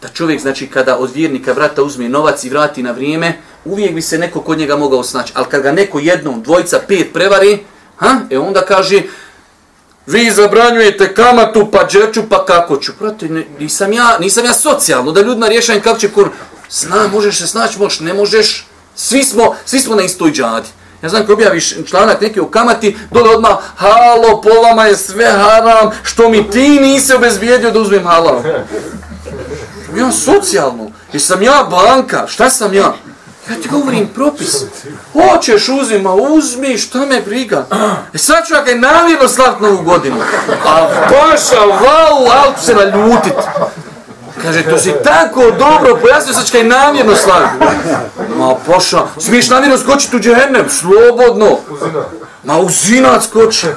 Da čovjek, znači, kada od vjernika vrata uzme novac i vrati na vrijeme, uvijek bi se neko kod njega mogao snaći. Ali kad ga neko jednom, dvojca, pet prevari, ha, e onda kaže, Vi zabranjujete kamatu, pa džeću, pa kako ću. Prate, ne, nisam, ja, nisam ja socijalno, da ljudima rješajem kako će kur... Zna, možeš se snaći, možeš, ne možeš. Svi smo, svi smo na istoj džadi. Ja znam kad objaviš članak neki u kamati, dole odmah, halo, po vama je sve haram, što mi ti nisi obezbijedio da uzmem halal. Ja socijalno, jesam ja banka, šta sam ja? Ja ti govorim propis. Hoćeš uzima, uzmi, šta me briga. E sad ću je namjerno slavit novu godinu. A paša, vau, alp se naljutit. Kaže, to si tako dobro pojasnio, sad ću kaj namjerno slavit. Ma paša, smiješ namjerno skočiti u džehennem, slobodno. Ma uzinac koče.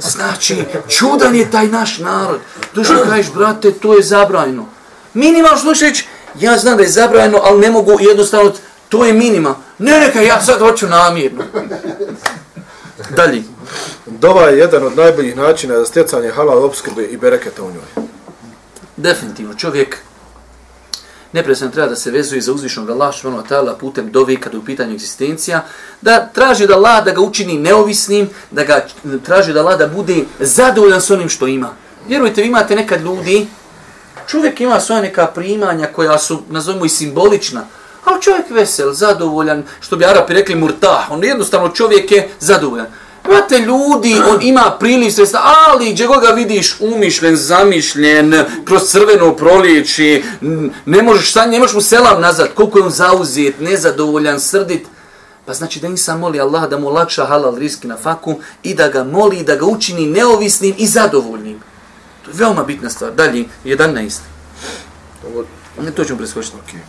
skoči. Znači, čudan je taj naš narod. Došli kažeš, brate, to je zabrajno. Minimalno slušajući, ja znam da je zabranjeno, ali ne mogu jednostavno, to je minima. Ne, neka, ja sad hoću namirno. Dalje. Dova je jedan od najboljih načina za stjecanje halal obskrbe i bereketa u njoj. Definitivno, čovjek nepresno treba da se vezuje za uzvišnog Allah švano ta'ala putem dove kada je u pitanju egzistencija, da traži da Allah da ga učini neovisnim, da ga traži da Allah da bude zadovoljan s onim što ima. Vjerujte, vi imate nekad ljudi, Čovjek ima svoje neka primanja koja su, nazovimo, i simbolična, ali čovjek vesel, zadovoljan, što bi Arapi rekli murtah, on jednostavno čovjek je zadovoljan. Imate ljudi, on ima priliv sredstva, ali gdje ga vidiš umišljen, zamišljen, kroz crveno proliječi, ne možeš, šta, ne možeš mu selam nazad, koliko je on zauzet, nezadovoljan, srdit. Pa znači da insan moli Allah da mu lakša halal riski na faku i da ga moli, da ga učini neovisnim i zadovoljnim. Veoma bitna stvar. Dalje, 11. Ne, to ćemo preskočiti. Okay.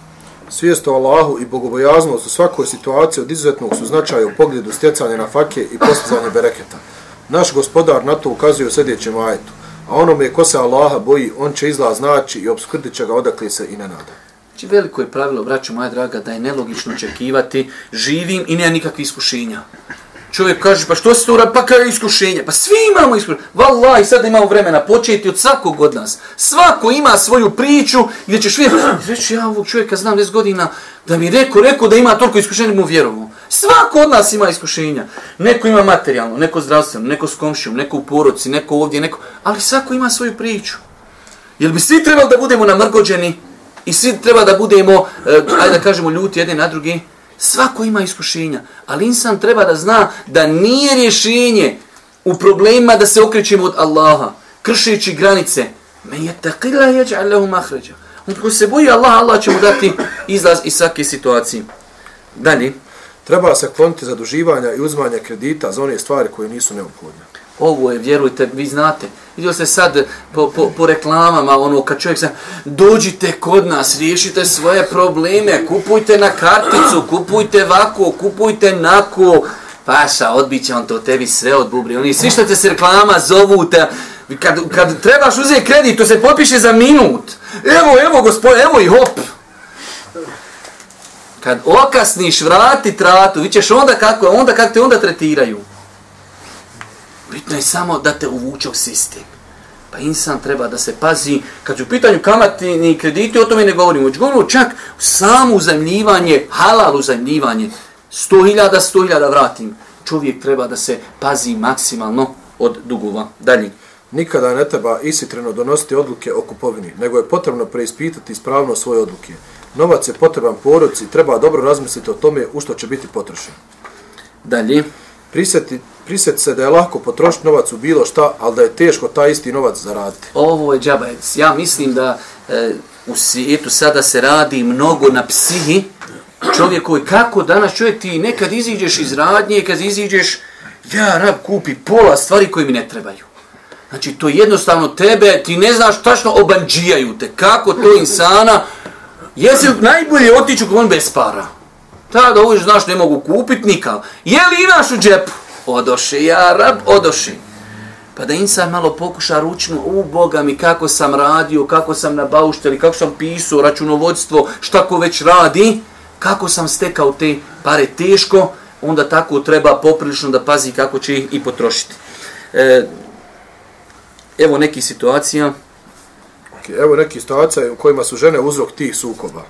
Svijest o Allahu i bogobojaznost u svakoj situaciji od izuzetnog su značaja u pogledu stjecanja na fake i postizanja bereketa. Naš gospodar na to ukazuje u sljedećem ajetu. A onome ko se Allaha boji, on će izlaz znači i obskrdit će ga odakle se i ne nada. Znači veliko je pravilo, braću moja draga, da je nelogično očekivati živim i nema nikakvih iskušenja. Čovjek kaže, pa što se to uradi, pa kao iskušenje? Pa svi imamo iskušenje. Wallahi, sad imamo vremena početi od svakog od nas. Svako ima svoju priču gdje ćeš vidjeti, ah, reći ja ovog čovjeka znam 10 godina, da mi rekao, rekao da ima toliko iskušenja, mu vjerovo. Svako od nas ima iskušenja. Neko ima materijalno, neko zdravstveno, neko s komšijom, neko u poroci, neko ovdje, neko... Ali svako ima svoju priču. Jel bi svi trebali da budemo namrgođeni i svi treba da budemo, eh, ajde da kažemo, ljuti jedni na drugi? Svako ima iskušenja, ali insan treba da zna da nije rješenje u problemima da se okrećemo od Allaha, kršeći granice. Me je taqila jeđa lehu mahređa. On ko se boji Allah, Allah će mu dati izlaz iz svake situacije. Dalje. Treba se kloniti zaduživanja i uzmanja kredita za one stvari koje nisu neophodne. Ovo je, vjerujte, vi znate. Vidio se sad po, po, po reklamama, ono, kad čovjek se, dođite kod nas, riješite svoje probleme, kupujte na karticu, kupujte vako, kupujte nako. Paša, odbit će on to tebi sve od bubri. Oni svi što te se reklama zovu, te, kad, kad trebaš uzeti kredit, to se popiše za minut. Evo, evo, gospod, evo i hop. Kad okasniš, vrati tratu, vi ćeš onda kako, onda kako te onda tretiraju. Bitno je samo da te uvuče u sistem. Pa insan treba da se pazi, kad je u pitanju kamatni krediti, o tome ne govorimo. Već govorimo čak samo uzajmljivanje, halal uzajmljivanje, 100.000, 100.000 vratim. Čovjek treba da se pazi maksimalno od dugova. Dalje. Nikada ne treba isitreno donositi odluke o kupovini, nego je potrebno preispitati ispravno svoje odluke. Novac je potreban poroci, treba dobro razmisliti o tome u što će biti potrošen. Dalje. Prisjeti, prisjet se da je lako potrošiti novac u bilo šta, ali da je teško taj isti novac zaraditi. Ovo je džabajec. Ja mislim da e, u svijetu sada se radi mnogo na psihi čovjekovi. Kako danas čovjek ti nekad iziđeš iz radnje, kad iziđeš, ja rab kupi pola stvari koje mi ne trebaju. Znači, to jednostavno tebe, ti ne znaš tačno obanđijaju te. Kako to insana, jesi najbolje otiću kod on bez para. Tada uviš, znaš, ne mogu kupiti nikak. Je li imaš u džepu? Odoši, ja rab, odoši. Pa da insan malo pokuša ručno, u Boga mi kako sam radio, kako sam na baušteli, kako sam pisao, računovodstvo, šta ko već radi, kako sam stekao te pare teško, onda tako treba poprilično da pazi kako će ih i potrošiti. E, evo neki situacija. Evo neki situacija u kojima su žene uzrok tih sukoba.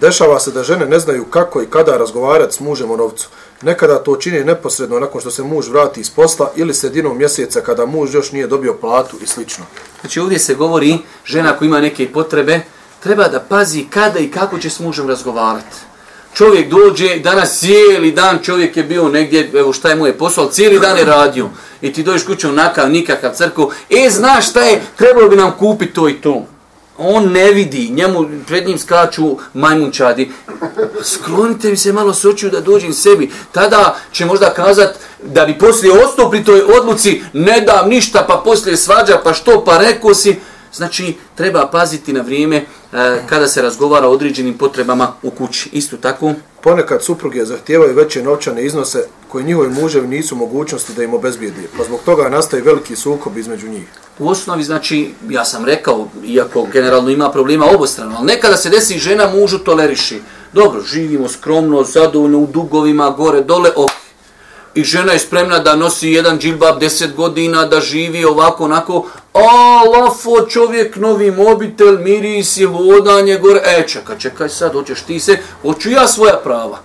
Dešava se da žene ne znaju kako i kada razgovarati s mužem o novcu. Nekada to čini neposredno nakon što se muž vrati iz posla ili sredinom mjeseca kada muž još nije dobio platu i slično. Znači ovdje se govori, žena koja ima neke potrebe, treba da pazi kada i kako će s mužem razgovarati. Čovjek dođe, danas cijeli dan čovjek je bio negdje, evo šta je mu je posao, cijeli dan je radio. I ti dođeš kućom nakav, nikakav crku, e, znaš šta je, trebalo bi nam kupiti to i to. On ne vidi, njemu pred njim skaču majmunčadi. Sklonite mi se malo s očiju da dođem sebi. Tada će možda kazat da bi poslije ostao pri toj odluci, ne dam ništa, pa poslije svađa, pa što, pa rekao si. Znači, treba paziti na vrijeme e, kada se razgovara o određenim potrebama u kući. Isto tako. Ponekad supruge zahtijevaju veće novčane iznose koje njihovi muževi nisu mogućnosti da im obezbijedi, pa zbog toga nastaje veliki sukob između njih. U osnovi, znači, ja sam rekao, iako generalno ima problema obostrano, ali nekada se desi žena mužu toleriši. Dobro, živimo skromno, zadovoljno u dugovima, gore, dole, ok. I žena je spremna da nosi jedan džilbab 10 godina, da živi ovako, onako. A, lafo, čovjek, novi mobitel, miris je hodanje, gore. E, čekaj, čekaj sad, hoćeš ti se, hoću ja svoja prava.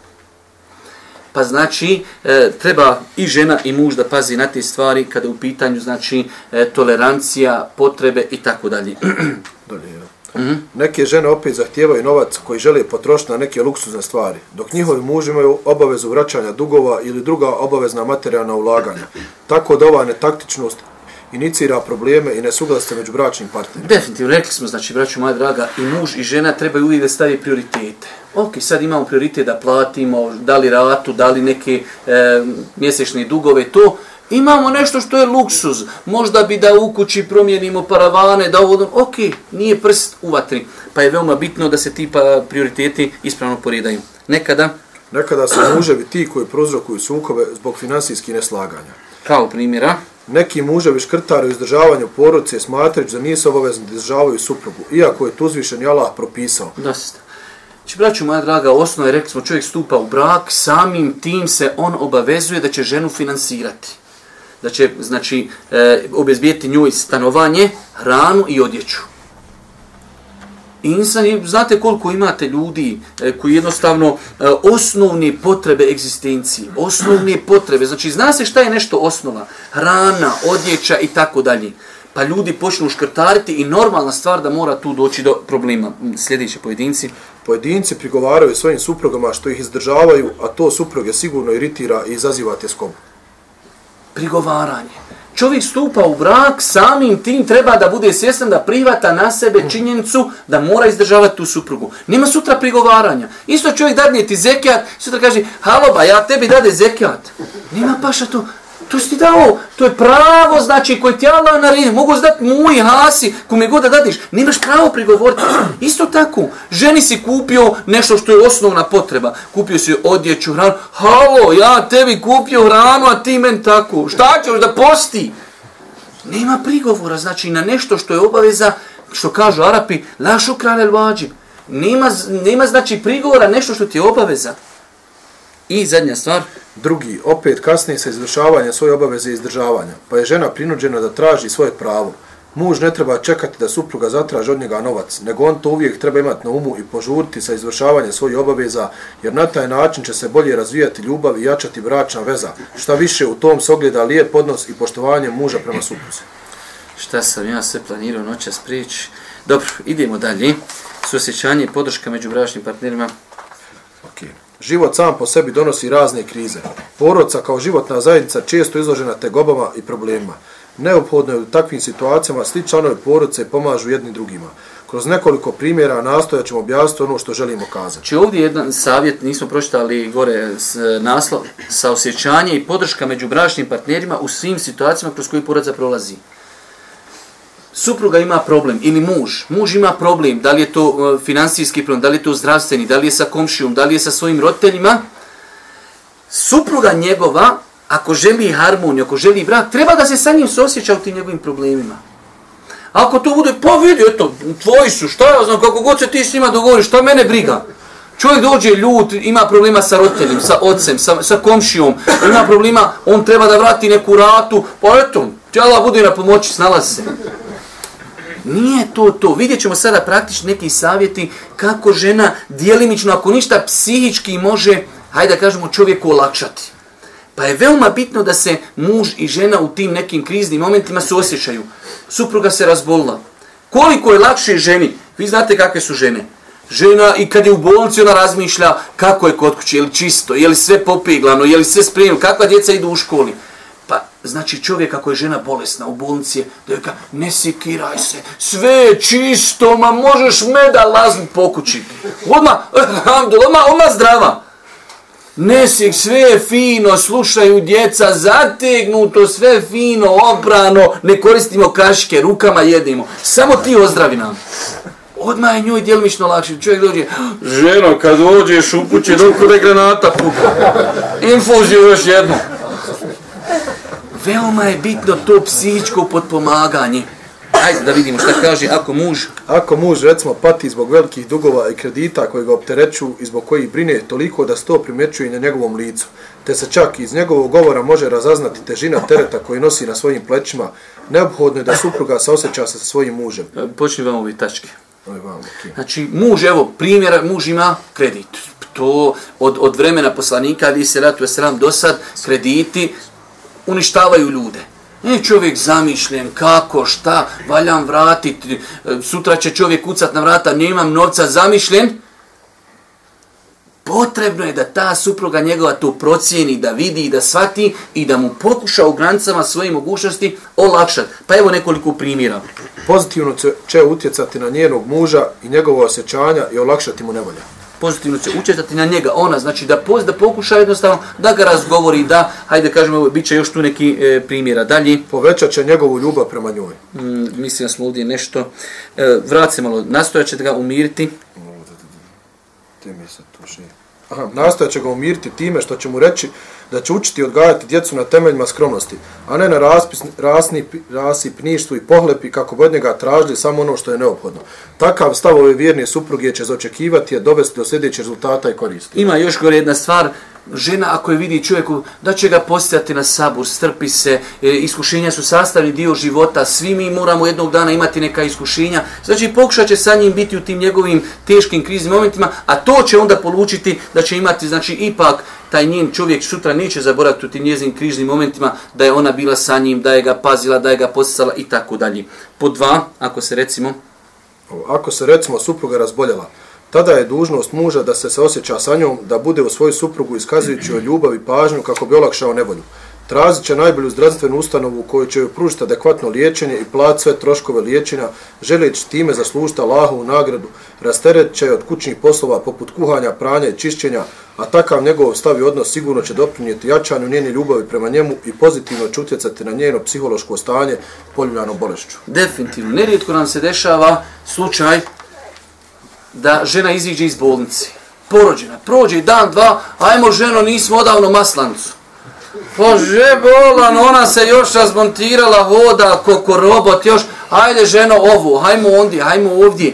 Pa znači, e, treba i žena i muž da pazi na te stvari kada u pitanju, znači, e, tolerancija, potrebe i tako dalje. Dalje. Mm -hmm. Neke žene opet zahtijevaju novac koji žele potrošiti na neke luksuzne stvari, dok njihovi muži imaju obavezu vraćanja dugova ili druga obavezna materijalna ulaganja. Tako da ova netaktičnost inicira probleme i nesuglasite među bračnim partnerima. Definitivno, rekli smo, znači, braću moja draga, i muž i žena trebaju uvijek da stavi prioritete. Ok, sad imamo prioritet da platimo, da li ratu, da li neke e, mjesečne dugove, to, Imamo nešto što je luksuz. Možda bi da u kući promijenimo paravane, da ovo... Ok, nije prst u vatri. Pa je veoma bitno da se ti pa prioriteti ispravno poredaju. Nekada... Nekada su muževi ti koji prozrokuju sukove zbog finansijskih neslaganja. Kao primjera? Neki muževi škrtari u izdržavanju porodice smatrajući da nisu obavezni da izdržavaju suprugu, iako je to uzvišen Allah propisao. Dosta. Znači, braću moja draga, osnova je, rekli smo, čovjek stupa u brak, samim tim se on obavezuje da će ženu finansirati. Da će, znači, e, obezbijeti njoj stanovanje, hranu i odjeću. Insan, je- znate koliko imate ljudi e, koji jednostavno e, osnovne potrebe egzistencije, osnovne potrebe, znači zna se šta je nešto osnova, hrana, odjeća i tako dalje. Pa ljudi počnu škrtariti i normalna stvar da mora tu doći do problema. Mm, sljedeći pojedinci. Pojedinci prigovaraju svojim suprugama što ih izdržavaju, a to supruge sigurno iritira i izaziva tjeskobu prigovaranje. Čovjek stupa u brak, samim tim treba da bude svjestan da privata na sebe činjenicu da mora izdržavati tu suprugu. Nema sutra prigovaranja. Isto čovjek dadne ti zekijat, sutra kaže, halo ba, ja tebi dade zekijat. Nema paša to. To si ti dao, to je pravo, znači, koje ti Allah naredi. Mogu dati i hasi, kome god da dadiš. Nemaš pravo prigovoriti. Isto tako, ženi si kupio nešto što je osnovna potreba. Kupio si odjeću, hranu. Halo, ja tebi kupio hranu, a ti men tako. Šta ćeš da posti? Nema prigovora, znači na nešto što je obaveza, što kažu Arapi, la šukran el vađib. Nema, nema znači prigovora, nešto što ti je obaveza. I zadnja stvar, Drugi, opet kasnije sa izvršavanja svoje obaveze izdržavanja, pa je žena prinuđena da traži svoje pravo. Muž ne treba čekati da supruga zatraži od njega novac, nego on to uvijek treba imati na umu i požuriti sa izvršavanjem svojih obaveza, jer na taj način će se bolje razvijati ljubav i jačati bračna veza. Šta više, u tom se ogleda lijep odnos i poštovanje muža prema supruzi. šta sam ja sve planirao noćas prići. Dobro, idemo dalje. Suosjećanje i podrška među bračnim partnerima. Okay. Život sam po sebi donosi razne krize. Porodca kao životna zajednica često izložena tegobama i problemima. Neophodno je u takvim situacijama svi članovi porodce pomažu jedni drugima. Kroz nekoliko primjera nastojat ćemo objasniti ono što želimo kazati. Či ovdje jedan savjet, nismo pročitali gore s, e, naslov, saosjećanje i podrška među bračnim partnerima u svim situacijama kroz koje porodca prolazi. Supruga ima problem ili muž, muž ima problem, da li je to e, uh, finansijski problem, da li je to zdravstveni, da li je sa komšijom, da li je sa svojim roditeljima, supruga njegova, ako želi harmoniju, ako želi brak, treba da se sa njim sosjeća u tim njegovim problemima. Ako to bude, pa vidi, eto, tvoji su, šta ja znam, kako god se ti s njima dogovoriš, šta mene briga. Čovjek dođe ljut, ima problema sa roditeljem, sa ocem, sa, sa komšijom, ima problema, on treba da vrati neku ratu, pa eto, tjela bude na pomoći, snalazi se. Nije to to. Vidjet ćemo sada praktično neki savjeti kako žena dijelimično, ako ništa psihički može, hajde da kažemo, čovjeku olakšati. Pa je veoma bitno da se muž i žena u tim nekim kriznim momentima se osjećaju. Supruga se razbolila. Koliko je lakše ženi? Vi znate kakve su žene. Žena i kad je u bolnici ona razmišlja kako je kod kuće, je li čisto, je li sve popeglano, je li sve spremno, kakva djeca idu u školi. Znači čovjek ako je žena bolesna u bolnici, je, da joj ka, ne sikiraj se, sve je čisto, ma možeš meda laznut po kući. Odmah, odmah, odmah zdrava. Ne sek, sve je fino, slušaju djeca, zategnuto, sve fino, oprano, ne koristimo kaške, rukama jedimo. Samo ti ozdravi nam. Odmah je njoj djelimično lakše. Čovjek dođe, ženo, kad dođeš u kuće, dok da granata puka. Infuziju još jednu. Veoma je bitno to psihičko potpomaganje. Ajde da vidimo šta kaže ako muž Ako muž, recimo, pati zbog velikih dugova i kredita koji ga optereću i zbog kojih brine toliko da se to primjećuje na njegovom licu, te se čak iz njegovog govora može razaznati težina tereta koji nosi na svojim plećima, neophodno je da supruga saosjeća se sa svojim mužem. počne vam ovi tačke. Okay. Znači, muž, evo, primjera, muž ima kredit. To od, od vremena poslanika, ali se ratu sram do sad, krediti uništavaju ljude. Ne čovjek zamišljen, kako, šta, valjam vratiti, e, sutra će čovjek kucat na vrata, nemam novca, zamišljen. Potrebno je da ta supruga njegova to procijeni, da vidi i da svati i da mu pokuša u granicama svoje mogućnosti olakšati. Pa evo nekoliko primjera. Pozitivno će- utjecati na njenog muža i njegovo osjećanja i olakšati mu nevolja pozitivno će učestati na njega, ona, znači da poz, da pokuša jednostavno da ga razgovori, da, hajde kažemo, evo, bit će još tu neki e, primjera. Dalje, Povećat će njegovu ljubav prema njoj. mm, mislim da smo ovdje nešto, e, vrat se malo, nastojat ćete ga umiriti, Gdje mi se tu šije? Aha, nastojat će ga umiriti time što će mu reći da će učiti i odgajati djecu na temeljima skromnosti, a ne na raspis, rasni, rasipništvu i pohlepi kako god njega tražili samo ono što je neophodno. Takav stav ove vjerne supruge će zaočekivati je dovesti do sljedećeg rezultata i koristi. Ima još gore jedna stvar, žena ako je vidi čovjeku da će ga postati na sabur, strpi se, e, iskušenja su sastavni dio života, svi mi moramo jednog dana imati neka iskušenja, znači pokušat će sa njim biti u tim njegovim teškim kriznim momentima, a to će onda polučiti da će imati, znači ipak taj njen čovjek sutra neće zaboraviti u tim njezim križnim momentima da je ona bila sa njim, da je ga pazila, da je ga posjecala i tako dalje. Po dva, ako se recimo... Ako se recimo supruga razboljela, tada je dužnost muža da se se osjeća sa njom, da bude u svoju suprugu iskazujući o ljubav i pažnju kako bi olakšao nevolju. Tražit će najbolju zdravstvenu ustanovu u kojoj će joj pružiti adekvatno liječenje i plat sve troškove liječenja, želeći time zaslužiti Allahu u nagradu, rasteret će od kućnih poslova poput kuhanja, pranja i čišćenja, a takav njegov stav i odnos sigurno će doprinijeti jačanju njene ljubavi prema njemu i pozitivno će utjecati na njeno psihološko stanje poljuljano bolešću. Definitivno. Nerijetko nam se dešava slučaj da žena iziđe iz bolnice. Porođena. Prođe dan, dva, ajmo ženo, nismo odavno maslancu. Pa Bože bolan, ona se još razmontirala, voda, koko robot, još, ajde ženo ovo, hajmo ondje, hajmo ovdje.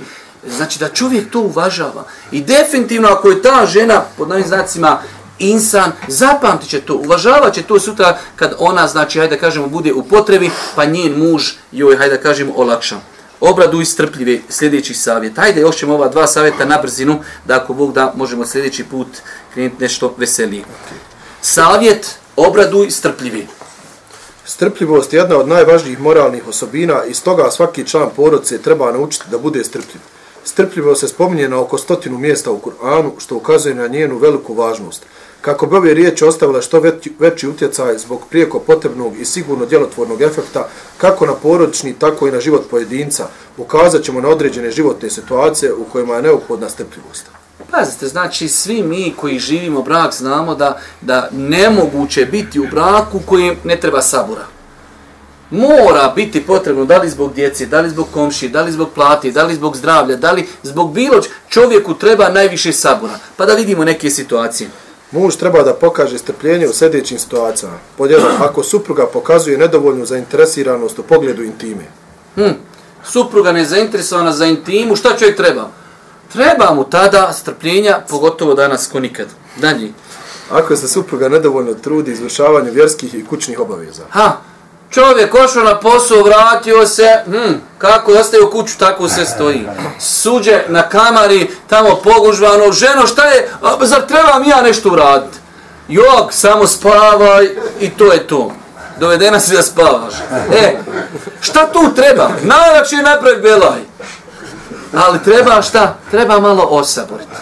Znači da čovjek to uvažava. I definitivno ako je ta žena, pod novim znacima, insan, zapamtit će to, uvažavat će to sutra kad ona, znači, hajde da kažemo, bude u potrebi, pa njen muž joj, hajde da kažemo, olakša. Obradu i strpljive sljedećih savjet. Hajde, još ćemo ova dva savjeta na brzinu, da ako Bog da, možemo sljedeći put krenuti nešto veselije. Savjet, obraduj strpljivi. Strpljivost je jedna od najvažnijih moralnih osobina i stoga svaki član porodice treba naučiti da bude strpljiv. Strpljivo se spominje na oko stotinu mjesta u Kur'anu, što ukazuje na njenu veliku važnost. Kako bi ove riječi ostavile što veći, utjecaj zbog prijeko potrebnog i sigurno djelotvornog efekta, kako na porodični, tako i na život pojedinca, ukazat ćemo na određene životne situacije u kojima je neophodna strpljivost. Pazite, znači svi mi koji živimo brak znamo da, da nemoguće biti u braku kojem ne treba sabura mora biti potrebno, da li zbog djece, da li zbog komši, da li zbog plati, da li zbog zdravlja, da li zbog bilo čovjeku treba najviše sabora. Pa da vidimo neke situacije. Muž treba da pokaže strpljenje u sljedećim situacijama. Pod jedan, ako supruga pokazuje nedovoljnu zainteresiranost u pogledu intime. Hm, supruga ne zainteresovana za intimu, šta čovjek treba? Treba mu tada strpljenja, pogotovo danas ko nikad. Dalje. Ako se supruga nedovoljno trudi izvršavanju vjerskih i kućnih obaveza. Ha, Čovjek ošao na posao, vratio se, hm, kako ostaje u kuću, tako se stoji. Suđe na kamari, tamo pogužvano, ženo šta je, a, zar trebam ja nešto uraditi? Jok, samo spavaj i to je to. Dovedena si da spavaš. E, šta tu treba? Najlakše je napravi belaj. Ali treba šta? Treba malo osaboriti.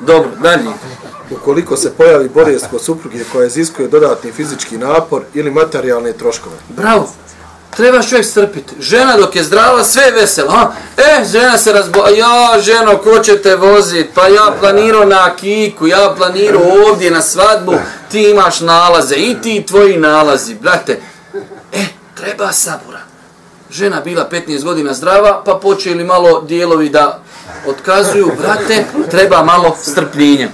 Dobro, dalje ukoliko se pojavi bolest kod supruge koja iziskuje dodatni fizički napor ili materijalne troškove. Bravo. Treba čovjek strpiti. Žena dok je zdrava, sve je vesela. A? E, žena se razboja. Ja, ženo, ko će te vozit? Pa ja planirao na kiku, ja planirao ovdje na svadbu. Ti imaš nalaze i ti tvoji nalazi. Brate, e, treba sabura. Žena bila 15 godina zdrava, pa počeli malo dijelovi da otkazuju. Brate, treba malo strpljenja.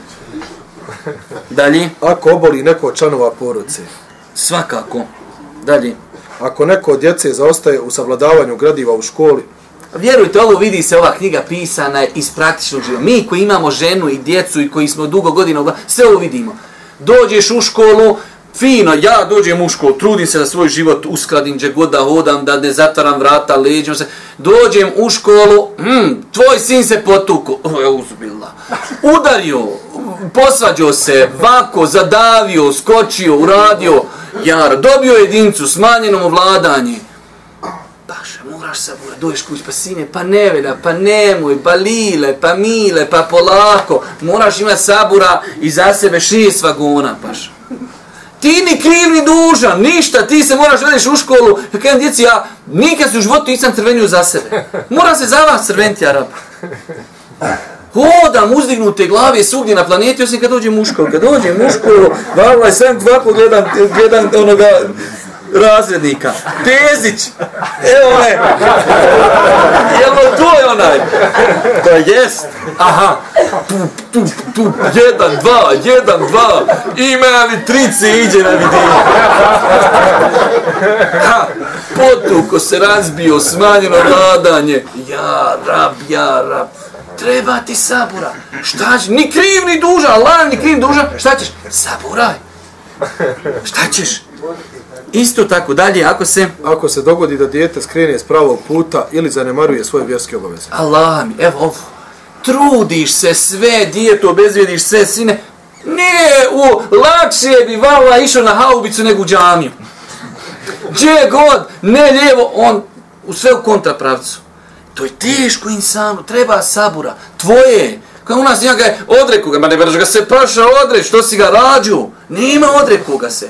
Dalje. Ako oboli neko od članova porodice. Svakako. Dalje. Ako neko od djece zaostaje u savladavanju gradiva u školi. Vjerujte, ovo vidi se ova knjiga pisana iz praktičnog života. Mi koji imamo ženu i djecu i koji smo dugo godina, sve ovo vidimo. Dođeš u školu, fino, ja dođem u školu, trudim se da svoj život uskladim, gdje god da hodam, da ne zatvaram vrata, leđem se. Dođem u školu, hm, tvoj sin se potuko, oh, je uzbila. Udario, posvađao se, vako, zadavio, skočio, uradio, jar, dobio jedincu, smanjeno mu vladanje. Paša, moraš se bura, doješ kuć, pa sine, pa neveda, pa nemoj, pa lile, pa mile, pa polako. Moraš imati sabura i za sebe šest vagona, paša. Ti ni kriv ni dužan, ništa, ti se moraš vediš u školu. Ja kajem djeci, ja nikad se u životu nisam crvenio za sebe. Mora se za vas crventi, Arab. Hodam uzdignute glave svugdje na planeti, osim kad dođe muško. Kad dođe muško, školu, valaj, sam kvako gledam, gledam onoga razrednika. Tezić! Evo me! Evo, to je onaj? Pa jest. Aha. Tup, tup, tup. Jedan, dva, jedan, dva. Ima li trice iđe na vidinu? Ha. Potuko se razbio, smanjeno vladanje. Ja, rab, ja, rab. Treba ti sabura. Šta ćeš? Ni kriv, ni dužan. Allah, ni kriv, ni dužan. Šta ćeš? Saburaj. Šta ćeš? Isto tako dalje, ako se... Ako se dogodi da dijete skrene s pravog puta ili zanemaruje svoje vjerske obaveze. Allah mi, evo ovo. Trudiš se sve, dijetu obezvijediš sve, sine. Ne, u, lakše bi vala išao na haubicu nego u džamiju. Gdje god, ne lijevo, on u sve u kontrapravcu. To je teško insanu, treba sabura. Tvoje, kao u nas njega je odreku ga, ma ne vrš ga se paša odreć, što si ga rađu. Nema odreku ga se.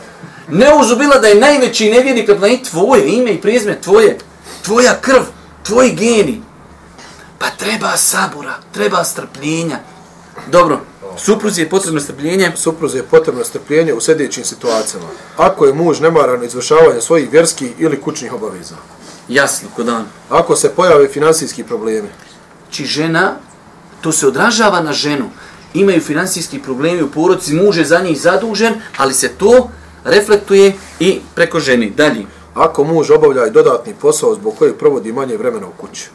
Ne uzubila da je najveći nevjernik na planeti tvoje ime i prizme, tvoje, tvoja krv, tvoji geni. Pa treba sabura, treba strpljenja. Dobro, supruzi je potrebno strpljenje. Supruzi je potrebno strpljenje u sljedećim situacijama. Ako je muž nemaran izvršavanje svojih vjerskih ili kućnih obaveza. Jasno, kod dan. Ako se pojave finansijski problemi. Či žena, to se odražava na ženu. Imaju finansijski problemi u poroci, muž je za njih zadužen, ali se to reflektuje i preko ženi. Dalje. Ako muž obavlja i dodatni posao zbog kojeg provodi manje vremena u kući.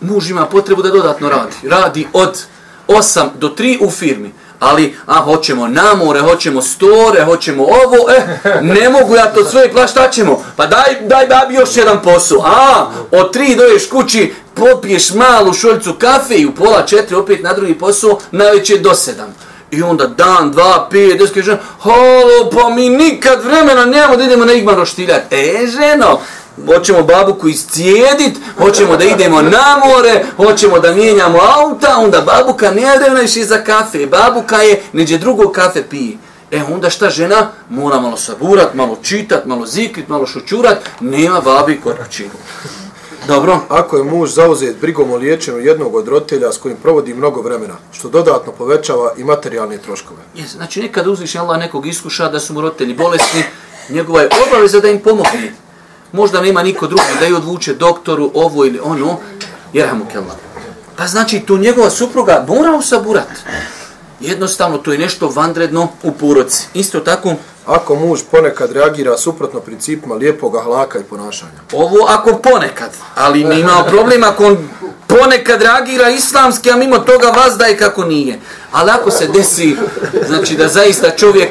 Muž ima potrebu da dodatno radi. Radi od 8 do 3 u firmi. Ali, a hoćemo namore, hoćemo store, hoćemo ovo, e, ne mogu ja to sve, pa šta ćemo? Pa daj, daj babi još jedan posao. A, od 3 doješ kući, popiješ malu šoljicu kafe i u pola 4 opet na drugi posao, najveće do 7. I onda dan, dva, pet, deset, kaže, holo, pa mi nikad vremena nemamo da idemo na Igman roštiljati. E, ženo, hoćemo babuku iscijedit, hoćemo da idemo na more, hoćemo da mijenjamo auta, onda babuka ne više za kafe, babuka je, neđe drugo kafe pije. E onda šta žena? Mora malo saburat, malo čitat, malo zikrit, malo šučurat, nema babi kući. Dobro. Ako je muž zauzet brigom o liječenju jednog od roditelja s kojim provodi mnogo vremena, što dodatno povećava i materijalne troškove. Jes, znači nekad uzviš Allah nekog iskuša da su mu roditelji bolesni, njegova je obaveza da im pomogne. Možda nema niko drugi da je odvuče doktoru ovo ili ono, jer mu kella. Pa znači tu njegova supruga mora usaburat. Jednostavno to je nešto vandredno u poroci. Isto tako, Ako muž ponekad reagira suprotno principima lijepog ahlaka i ponašanja. Ovo ako ponekad, ali mi imamo problem ako on ponekad reagira islamski, a mimo toga vazdaje kako nije. Ali ako se desi, znači da zaista čovjek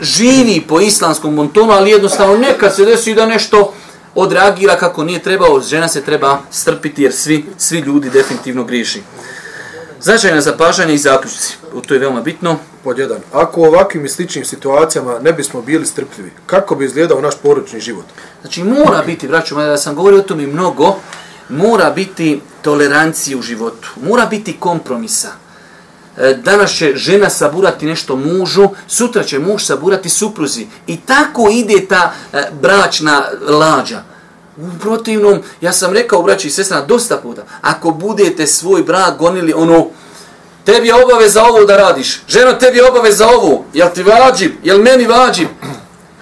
živi po islamskom montonu, ali jednostavno nekad se desi da nešto odreagira kako nije trebao, žena se treba strpiti jer svi, svi ljudi definitivno griši. Značajna zapažanja i zaključci, to je veoma bitno. Pod jedan. Ako u ovakvim i sličnim situacijama ne bismo bili strpljivi, kako bi izgledao naš poručni život? Znači mora biti, braću, mada sam govorio o tome mnogo, mora biti tolerancije u životu, mora biti kompromisa. E, danas će žena saburati nešto mužu, sutra će muž saburati supruzi. I tako ide ta e, bračna lađa. U protivnom, ja sam rekao braći i sestra dosta puta, ako budete svoj brak gonili ono, tebi je obaveza ovo da radiš, ženo tebi je obaveza ovo, jel ti vađib, jel meni vađib,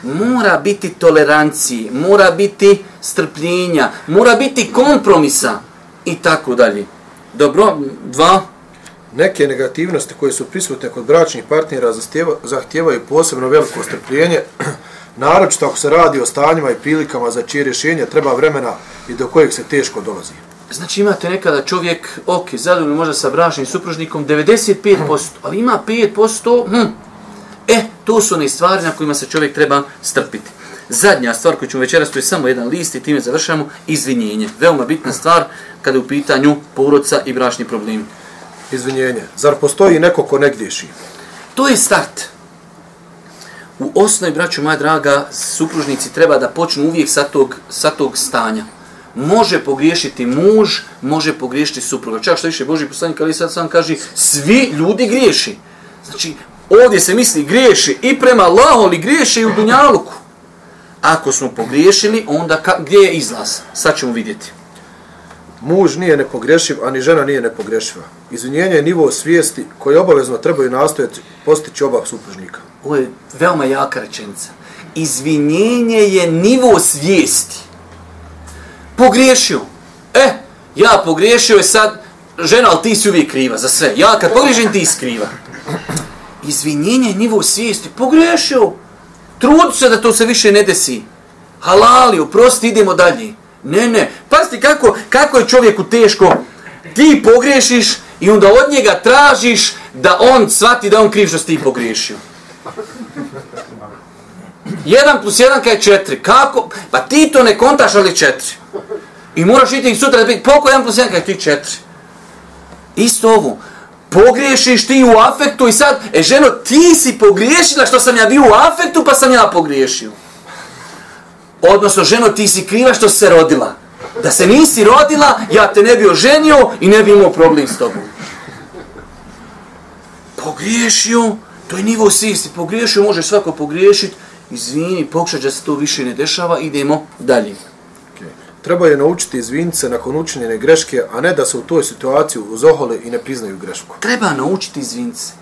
mora biti tolerancije, mora biti strpljenja, mora biti kompromisa i tako dalje. Dobro, dva, Neke negativnosti koje su prisutne kod bračnih partnera zahtijevaju posebno veliko strpljenje, naročito ako se radi o stanjima i prilikama za čije rješenje treba vremena i do kojeg se teško dolazi. Znači imate nekada čovjek, ok, zadovoljno možda sa bračnim supružnikom, 95%, ali ima 5%, hm, e, to su one stvari na kojima se čovjek treba strpiti. Zadnja stvar koju ćemo večeras, to je samo jedan list i time završamo, izvinjenje. Veoma bitna stvar kada je u pitanju porodca i bračni problemi. Izvinjenje. Zar postoji neko ko ne griješi? To je start. U osnovi, braću moja draga, supružnici treba da počnu uvijek sa tog, sa tog stanja. Može pogriješiti muž, može pogriješiti supruga. Čak što više Boži poslanik, ali sad sam kaže, svi ljudi griješi. Znači, ovdje se misli griješi i prema Allahu, ali griješi i u Dunjaluku. Ako smo pogriješili, onda ka, gdje je izlaz? Sad ćemo vidjeti. Muž nije nepogrešiv, ani žena nije nepogrešiva. Izvinjenje je nivo svijesti koje obavezno trebaju nastojati postići oba supružnika. Ovo je veoma jaka rečenica. Izvinjenje je nivo svijesti. Pogriješio. E, ja pogriješio je sad, žena, ali ti si uvijek kriva za sve. Ja kad pogriješim, ti si kriva. Izvinjenje je nivo svijesti. Pogriješio. Trud se da to se više ne desi. Halali, oprosti, idemo dalje. Ne, ne. Pasti kako, kako je čovjeku teško. Ti pogriješiš i onda od njega tražiš da on svati da on kriv što si ti pogriješio. 1 plus 1 kaj je 4. Kako? Pa ti to ne kontaš, ali 4. I moraš iti sutra da biti, poko jedan plus jedan kaj ti 4? Isto ovo. Pogriješiš ti u afektu i sad, e ženo, ti si pogriješila što sam ja bio u afektu, pa sam ja pogriješio. Odnosno, ženo, ti si kriva što se rodila. Da se nisi rodila, ja te ne bi oženio i ne bi imao problem s tobom. Pogriješio, to je nivo svijesti. Pogriješio, može svako pogriješiti. Izvini, pokušaj da se to više ne dešava, idemo dalje. Okay. Treba je naučiti izviniti se nakon učinjene greške, a ne da se u toj situaciji uzohole i ne priznaju grešku. Treba naučiti izviniti se.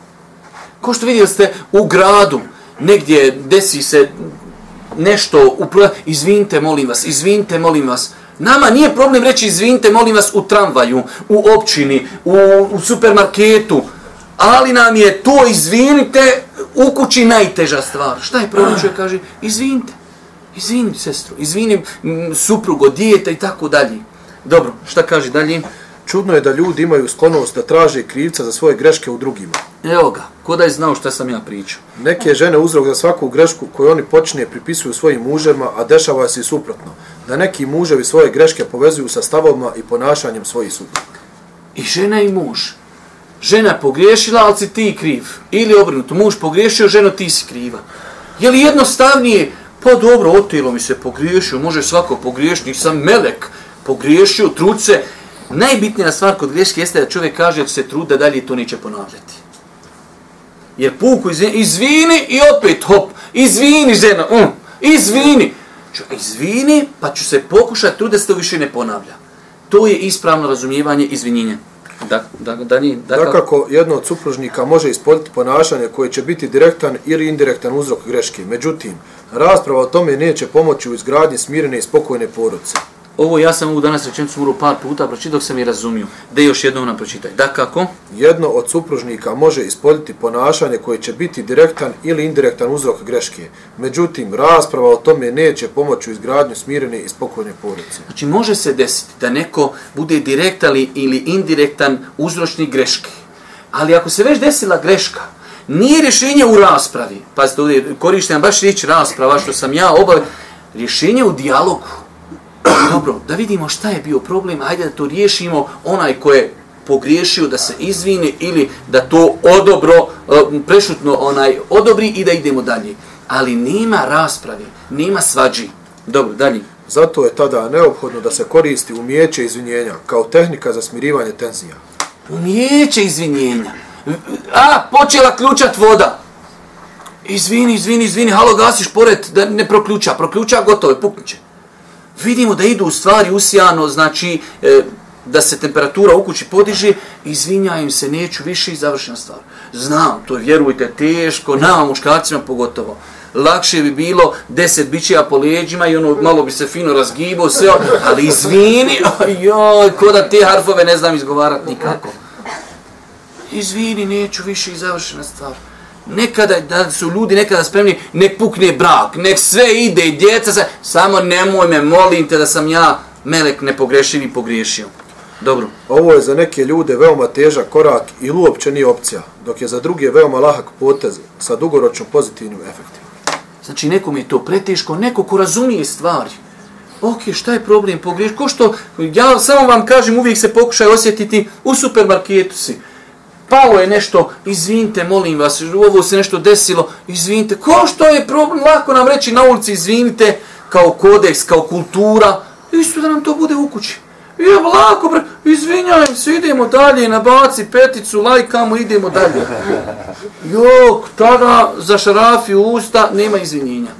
Ko što vidio ste u gradu, negdje desi se nešto, u pro... izvinite, molim vas, izvinite, molim vas. Nama nije problem reći izvinite, molim vas, u tramvaju, u općini, u, u supermarketu, ali nam je to izvinite u kući najteža stvar. Šta je problem čovjek kaže? Izvinite. Izvinim sestru, izvinim suprugo, dijete i tako dalje. Dobro, šta kaže dalje? Čudno je da ljudi imaju sklonost da traže krivca za svoje greške u drugima. Evo ga, ko da je znao šta sam ja pričao. Neke žene uzrok za svaku grešku koju oni počne pripisuju svojim muževima, a dešava se i suprotno. Da neki muževi svoje greške povezuju sa stavovima i ponašanjem svojih supruga. I žena i muž. Žena je pogriješila, ali si ti kriv. Ili obrnuto, muž pogriješio, ženo ti si kriva. Je li jednostavnije, pa dobro, otilo mi se pogriješio, može svako pogriješiti, sam melek pogriješio, truce. Najbitnija stvar kod greške jeste da čovjek kaže da se trud da dalje to neće ponavljati. Jer puku izvini, izvini i opet hop, izvini žena, um, izvini. Ču, izvini, pa ću se pokušati trud da se to više ne ponavlja. To je ispravno razumijevanje izvinjenja. Da, da, da, da, da, kako jedno od supružnika može ispoljiti ponašanje koje će biti direktan ili indirektan uzrok greške. Međutim, rasprava o tome neće pomoći u izgradnji smirene i spokojne porodice. Ovo ja sam ovu danas rečenicu morao par puta pročitati dok sam je razumio. Da još jednom nam pročitaj. Da kako? Jedno od supružnika može ispoljiti ponašanje koje će biti direktan ili indirektan uzrok greške. Međutim, rasprava o tome neće pomoći u izgradnju smirene i spokojne porodice. Znači, može se desiti da neko bude direktan ili indirektan uzročnik greške. Ali ako se već desila greška, nije rješenje u raspravi. Pazite, ovdje korištenja baš riječ rasprava, što sam ja obav... Rješenje u dijalogu dobro, da vidimo šta je bio problem, ajde da to riješimo, onaj ko je pogriješio da se izvini ili da to odobro, e, prešutno onaj odobri i da idemo dalje. Ali nema rasprave, nema svađi. Dobro, dalje. Zato je tada neophodno da se koristi umijeće izvinjenja kao tehnika za smirivanje tenzija. Umijeće izvinjenja. A, počela ključat voda. Izvini, izvini, izvini, halo, gasiš pored da ne proključa. Proključa, gotovo je, puknuće vidimo da idu u stvari usijano, znači e, da se temperatura u kući podiže, izvinjajem se, neću više i završena stvar. Znam, to vjerujte, teško, nama muškarcima pogotovo. Lakše bi bilo deset bićija po leđima i ono malo bi se fino razgibao, sve, ali izvini, joj, ko da te harfove ne znam izgovarati nikako. Izvini, neću više i završena stvar nekada da su ljudi nekada spremni nek pukne brak, nek sve ide i djeca se, samo nemoj me, molim te da sam ja melek nepogrešiv i pogriješio. Dobro. Ovo je za neke ljude veoma težak korak i uopće nije opcija, dok je za druge veoma lahak potez sa dugoročnom pozitivnim efektima. Znači nekom je to preteško, neko ko razumije stvari. Ok, šta je problem pogriješ? Ko što, ja samo vam kažem, uvijek se pokušaj osjetiti u supermarketu si palo je nešto, izvinite, molim vas, ovo se nešto desilo, izvinite, ko što je problem, lako nam reći na ulici, izvinite, kao kodeks, kao kultura, isto da nam to bude u kući. I evo, lako, bre, izvinjajem se, idemo dalje, nabaci peticu, lajkamo, idemo dalje. Jok, tada za šarafi u usta, nema izvinjenja.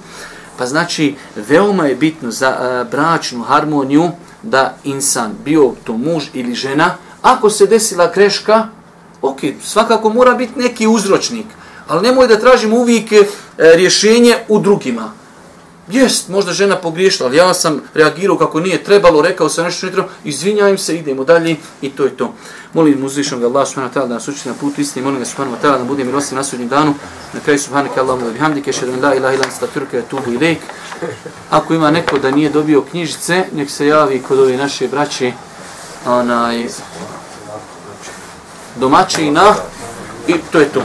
Pa znači, veoma je bitno za uh, bračnu harmoniju da insan, bio to muž ili žena, ako se desila greška, ok, svakako mora biti neki uzročnik, ali nemoj da tražimo uvijek e, rješenje u drugima. Jest, možda žena pogriješila, ali ja sam reagirao kako nije trebalo, rekao sam nešto što nije trebalo, izvinjajem se, idemo dalje i to je to. Molim uzvišom ga Allah subhanahu wa ta'ala da nas uči na putu istini, molim ga subhanahu wa ta'ala da bude milostiv na sudnjem danu. Na kraju subhanahu wa bihamdike, šedun la ilaha ilan staturke tubu i lejk. Ako ima neko da nije dobio knjižice, nek se javi kod ove naše braće onaj, domaćina i to je to.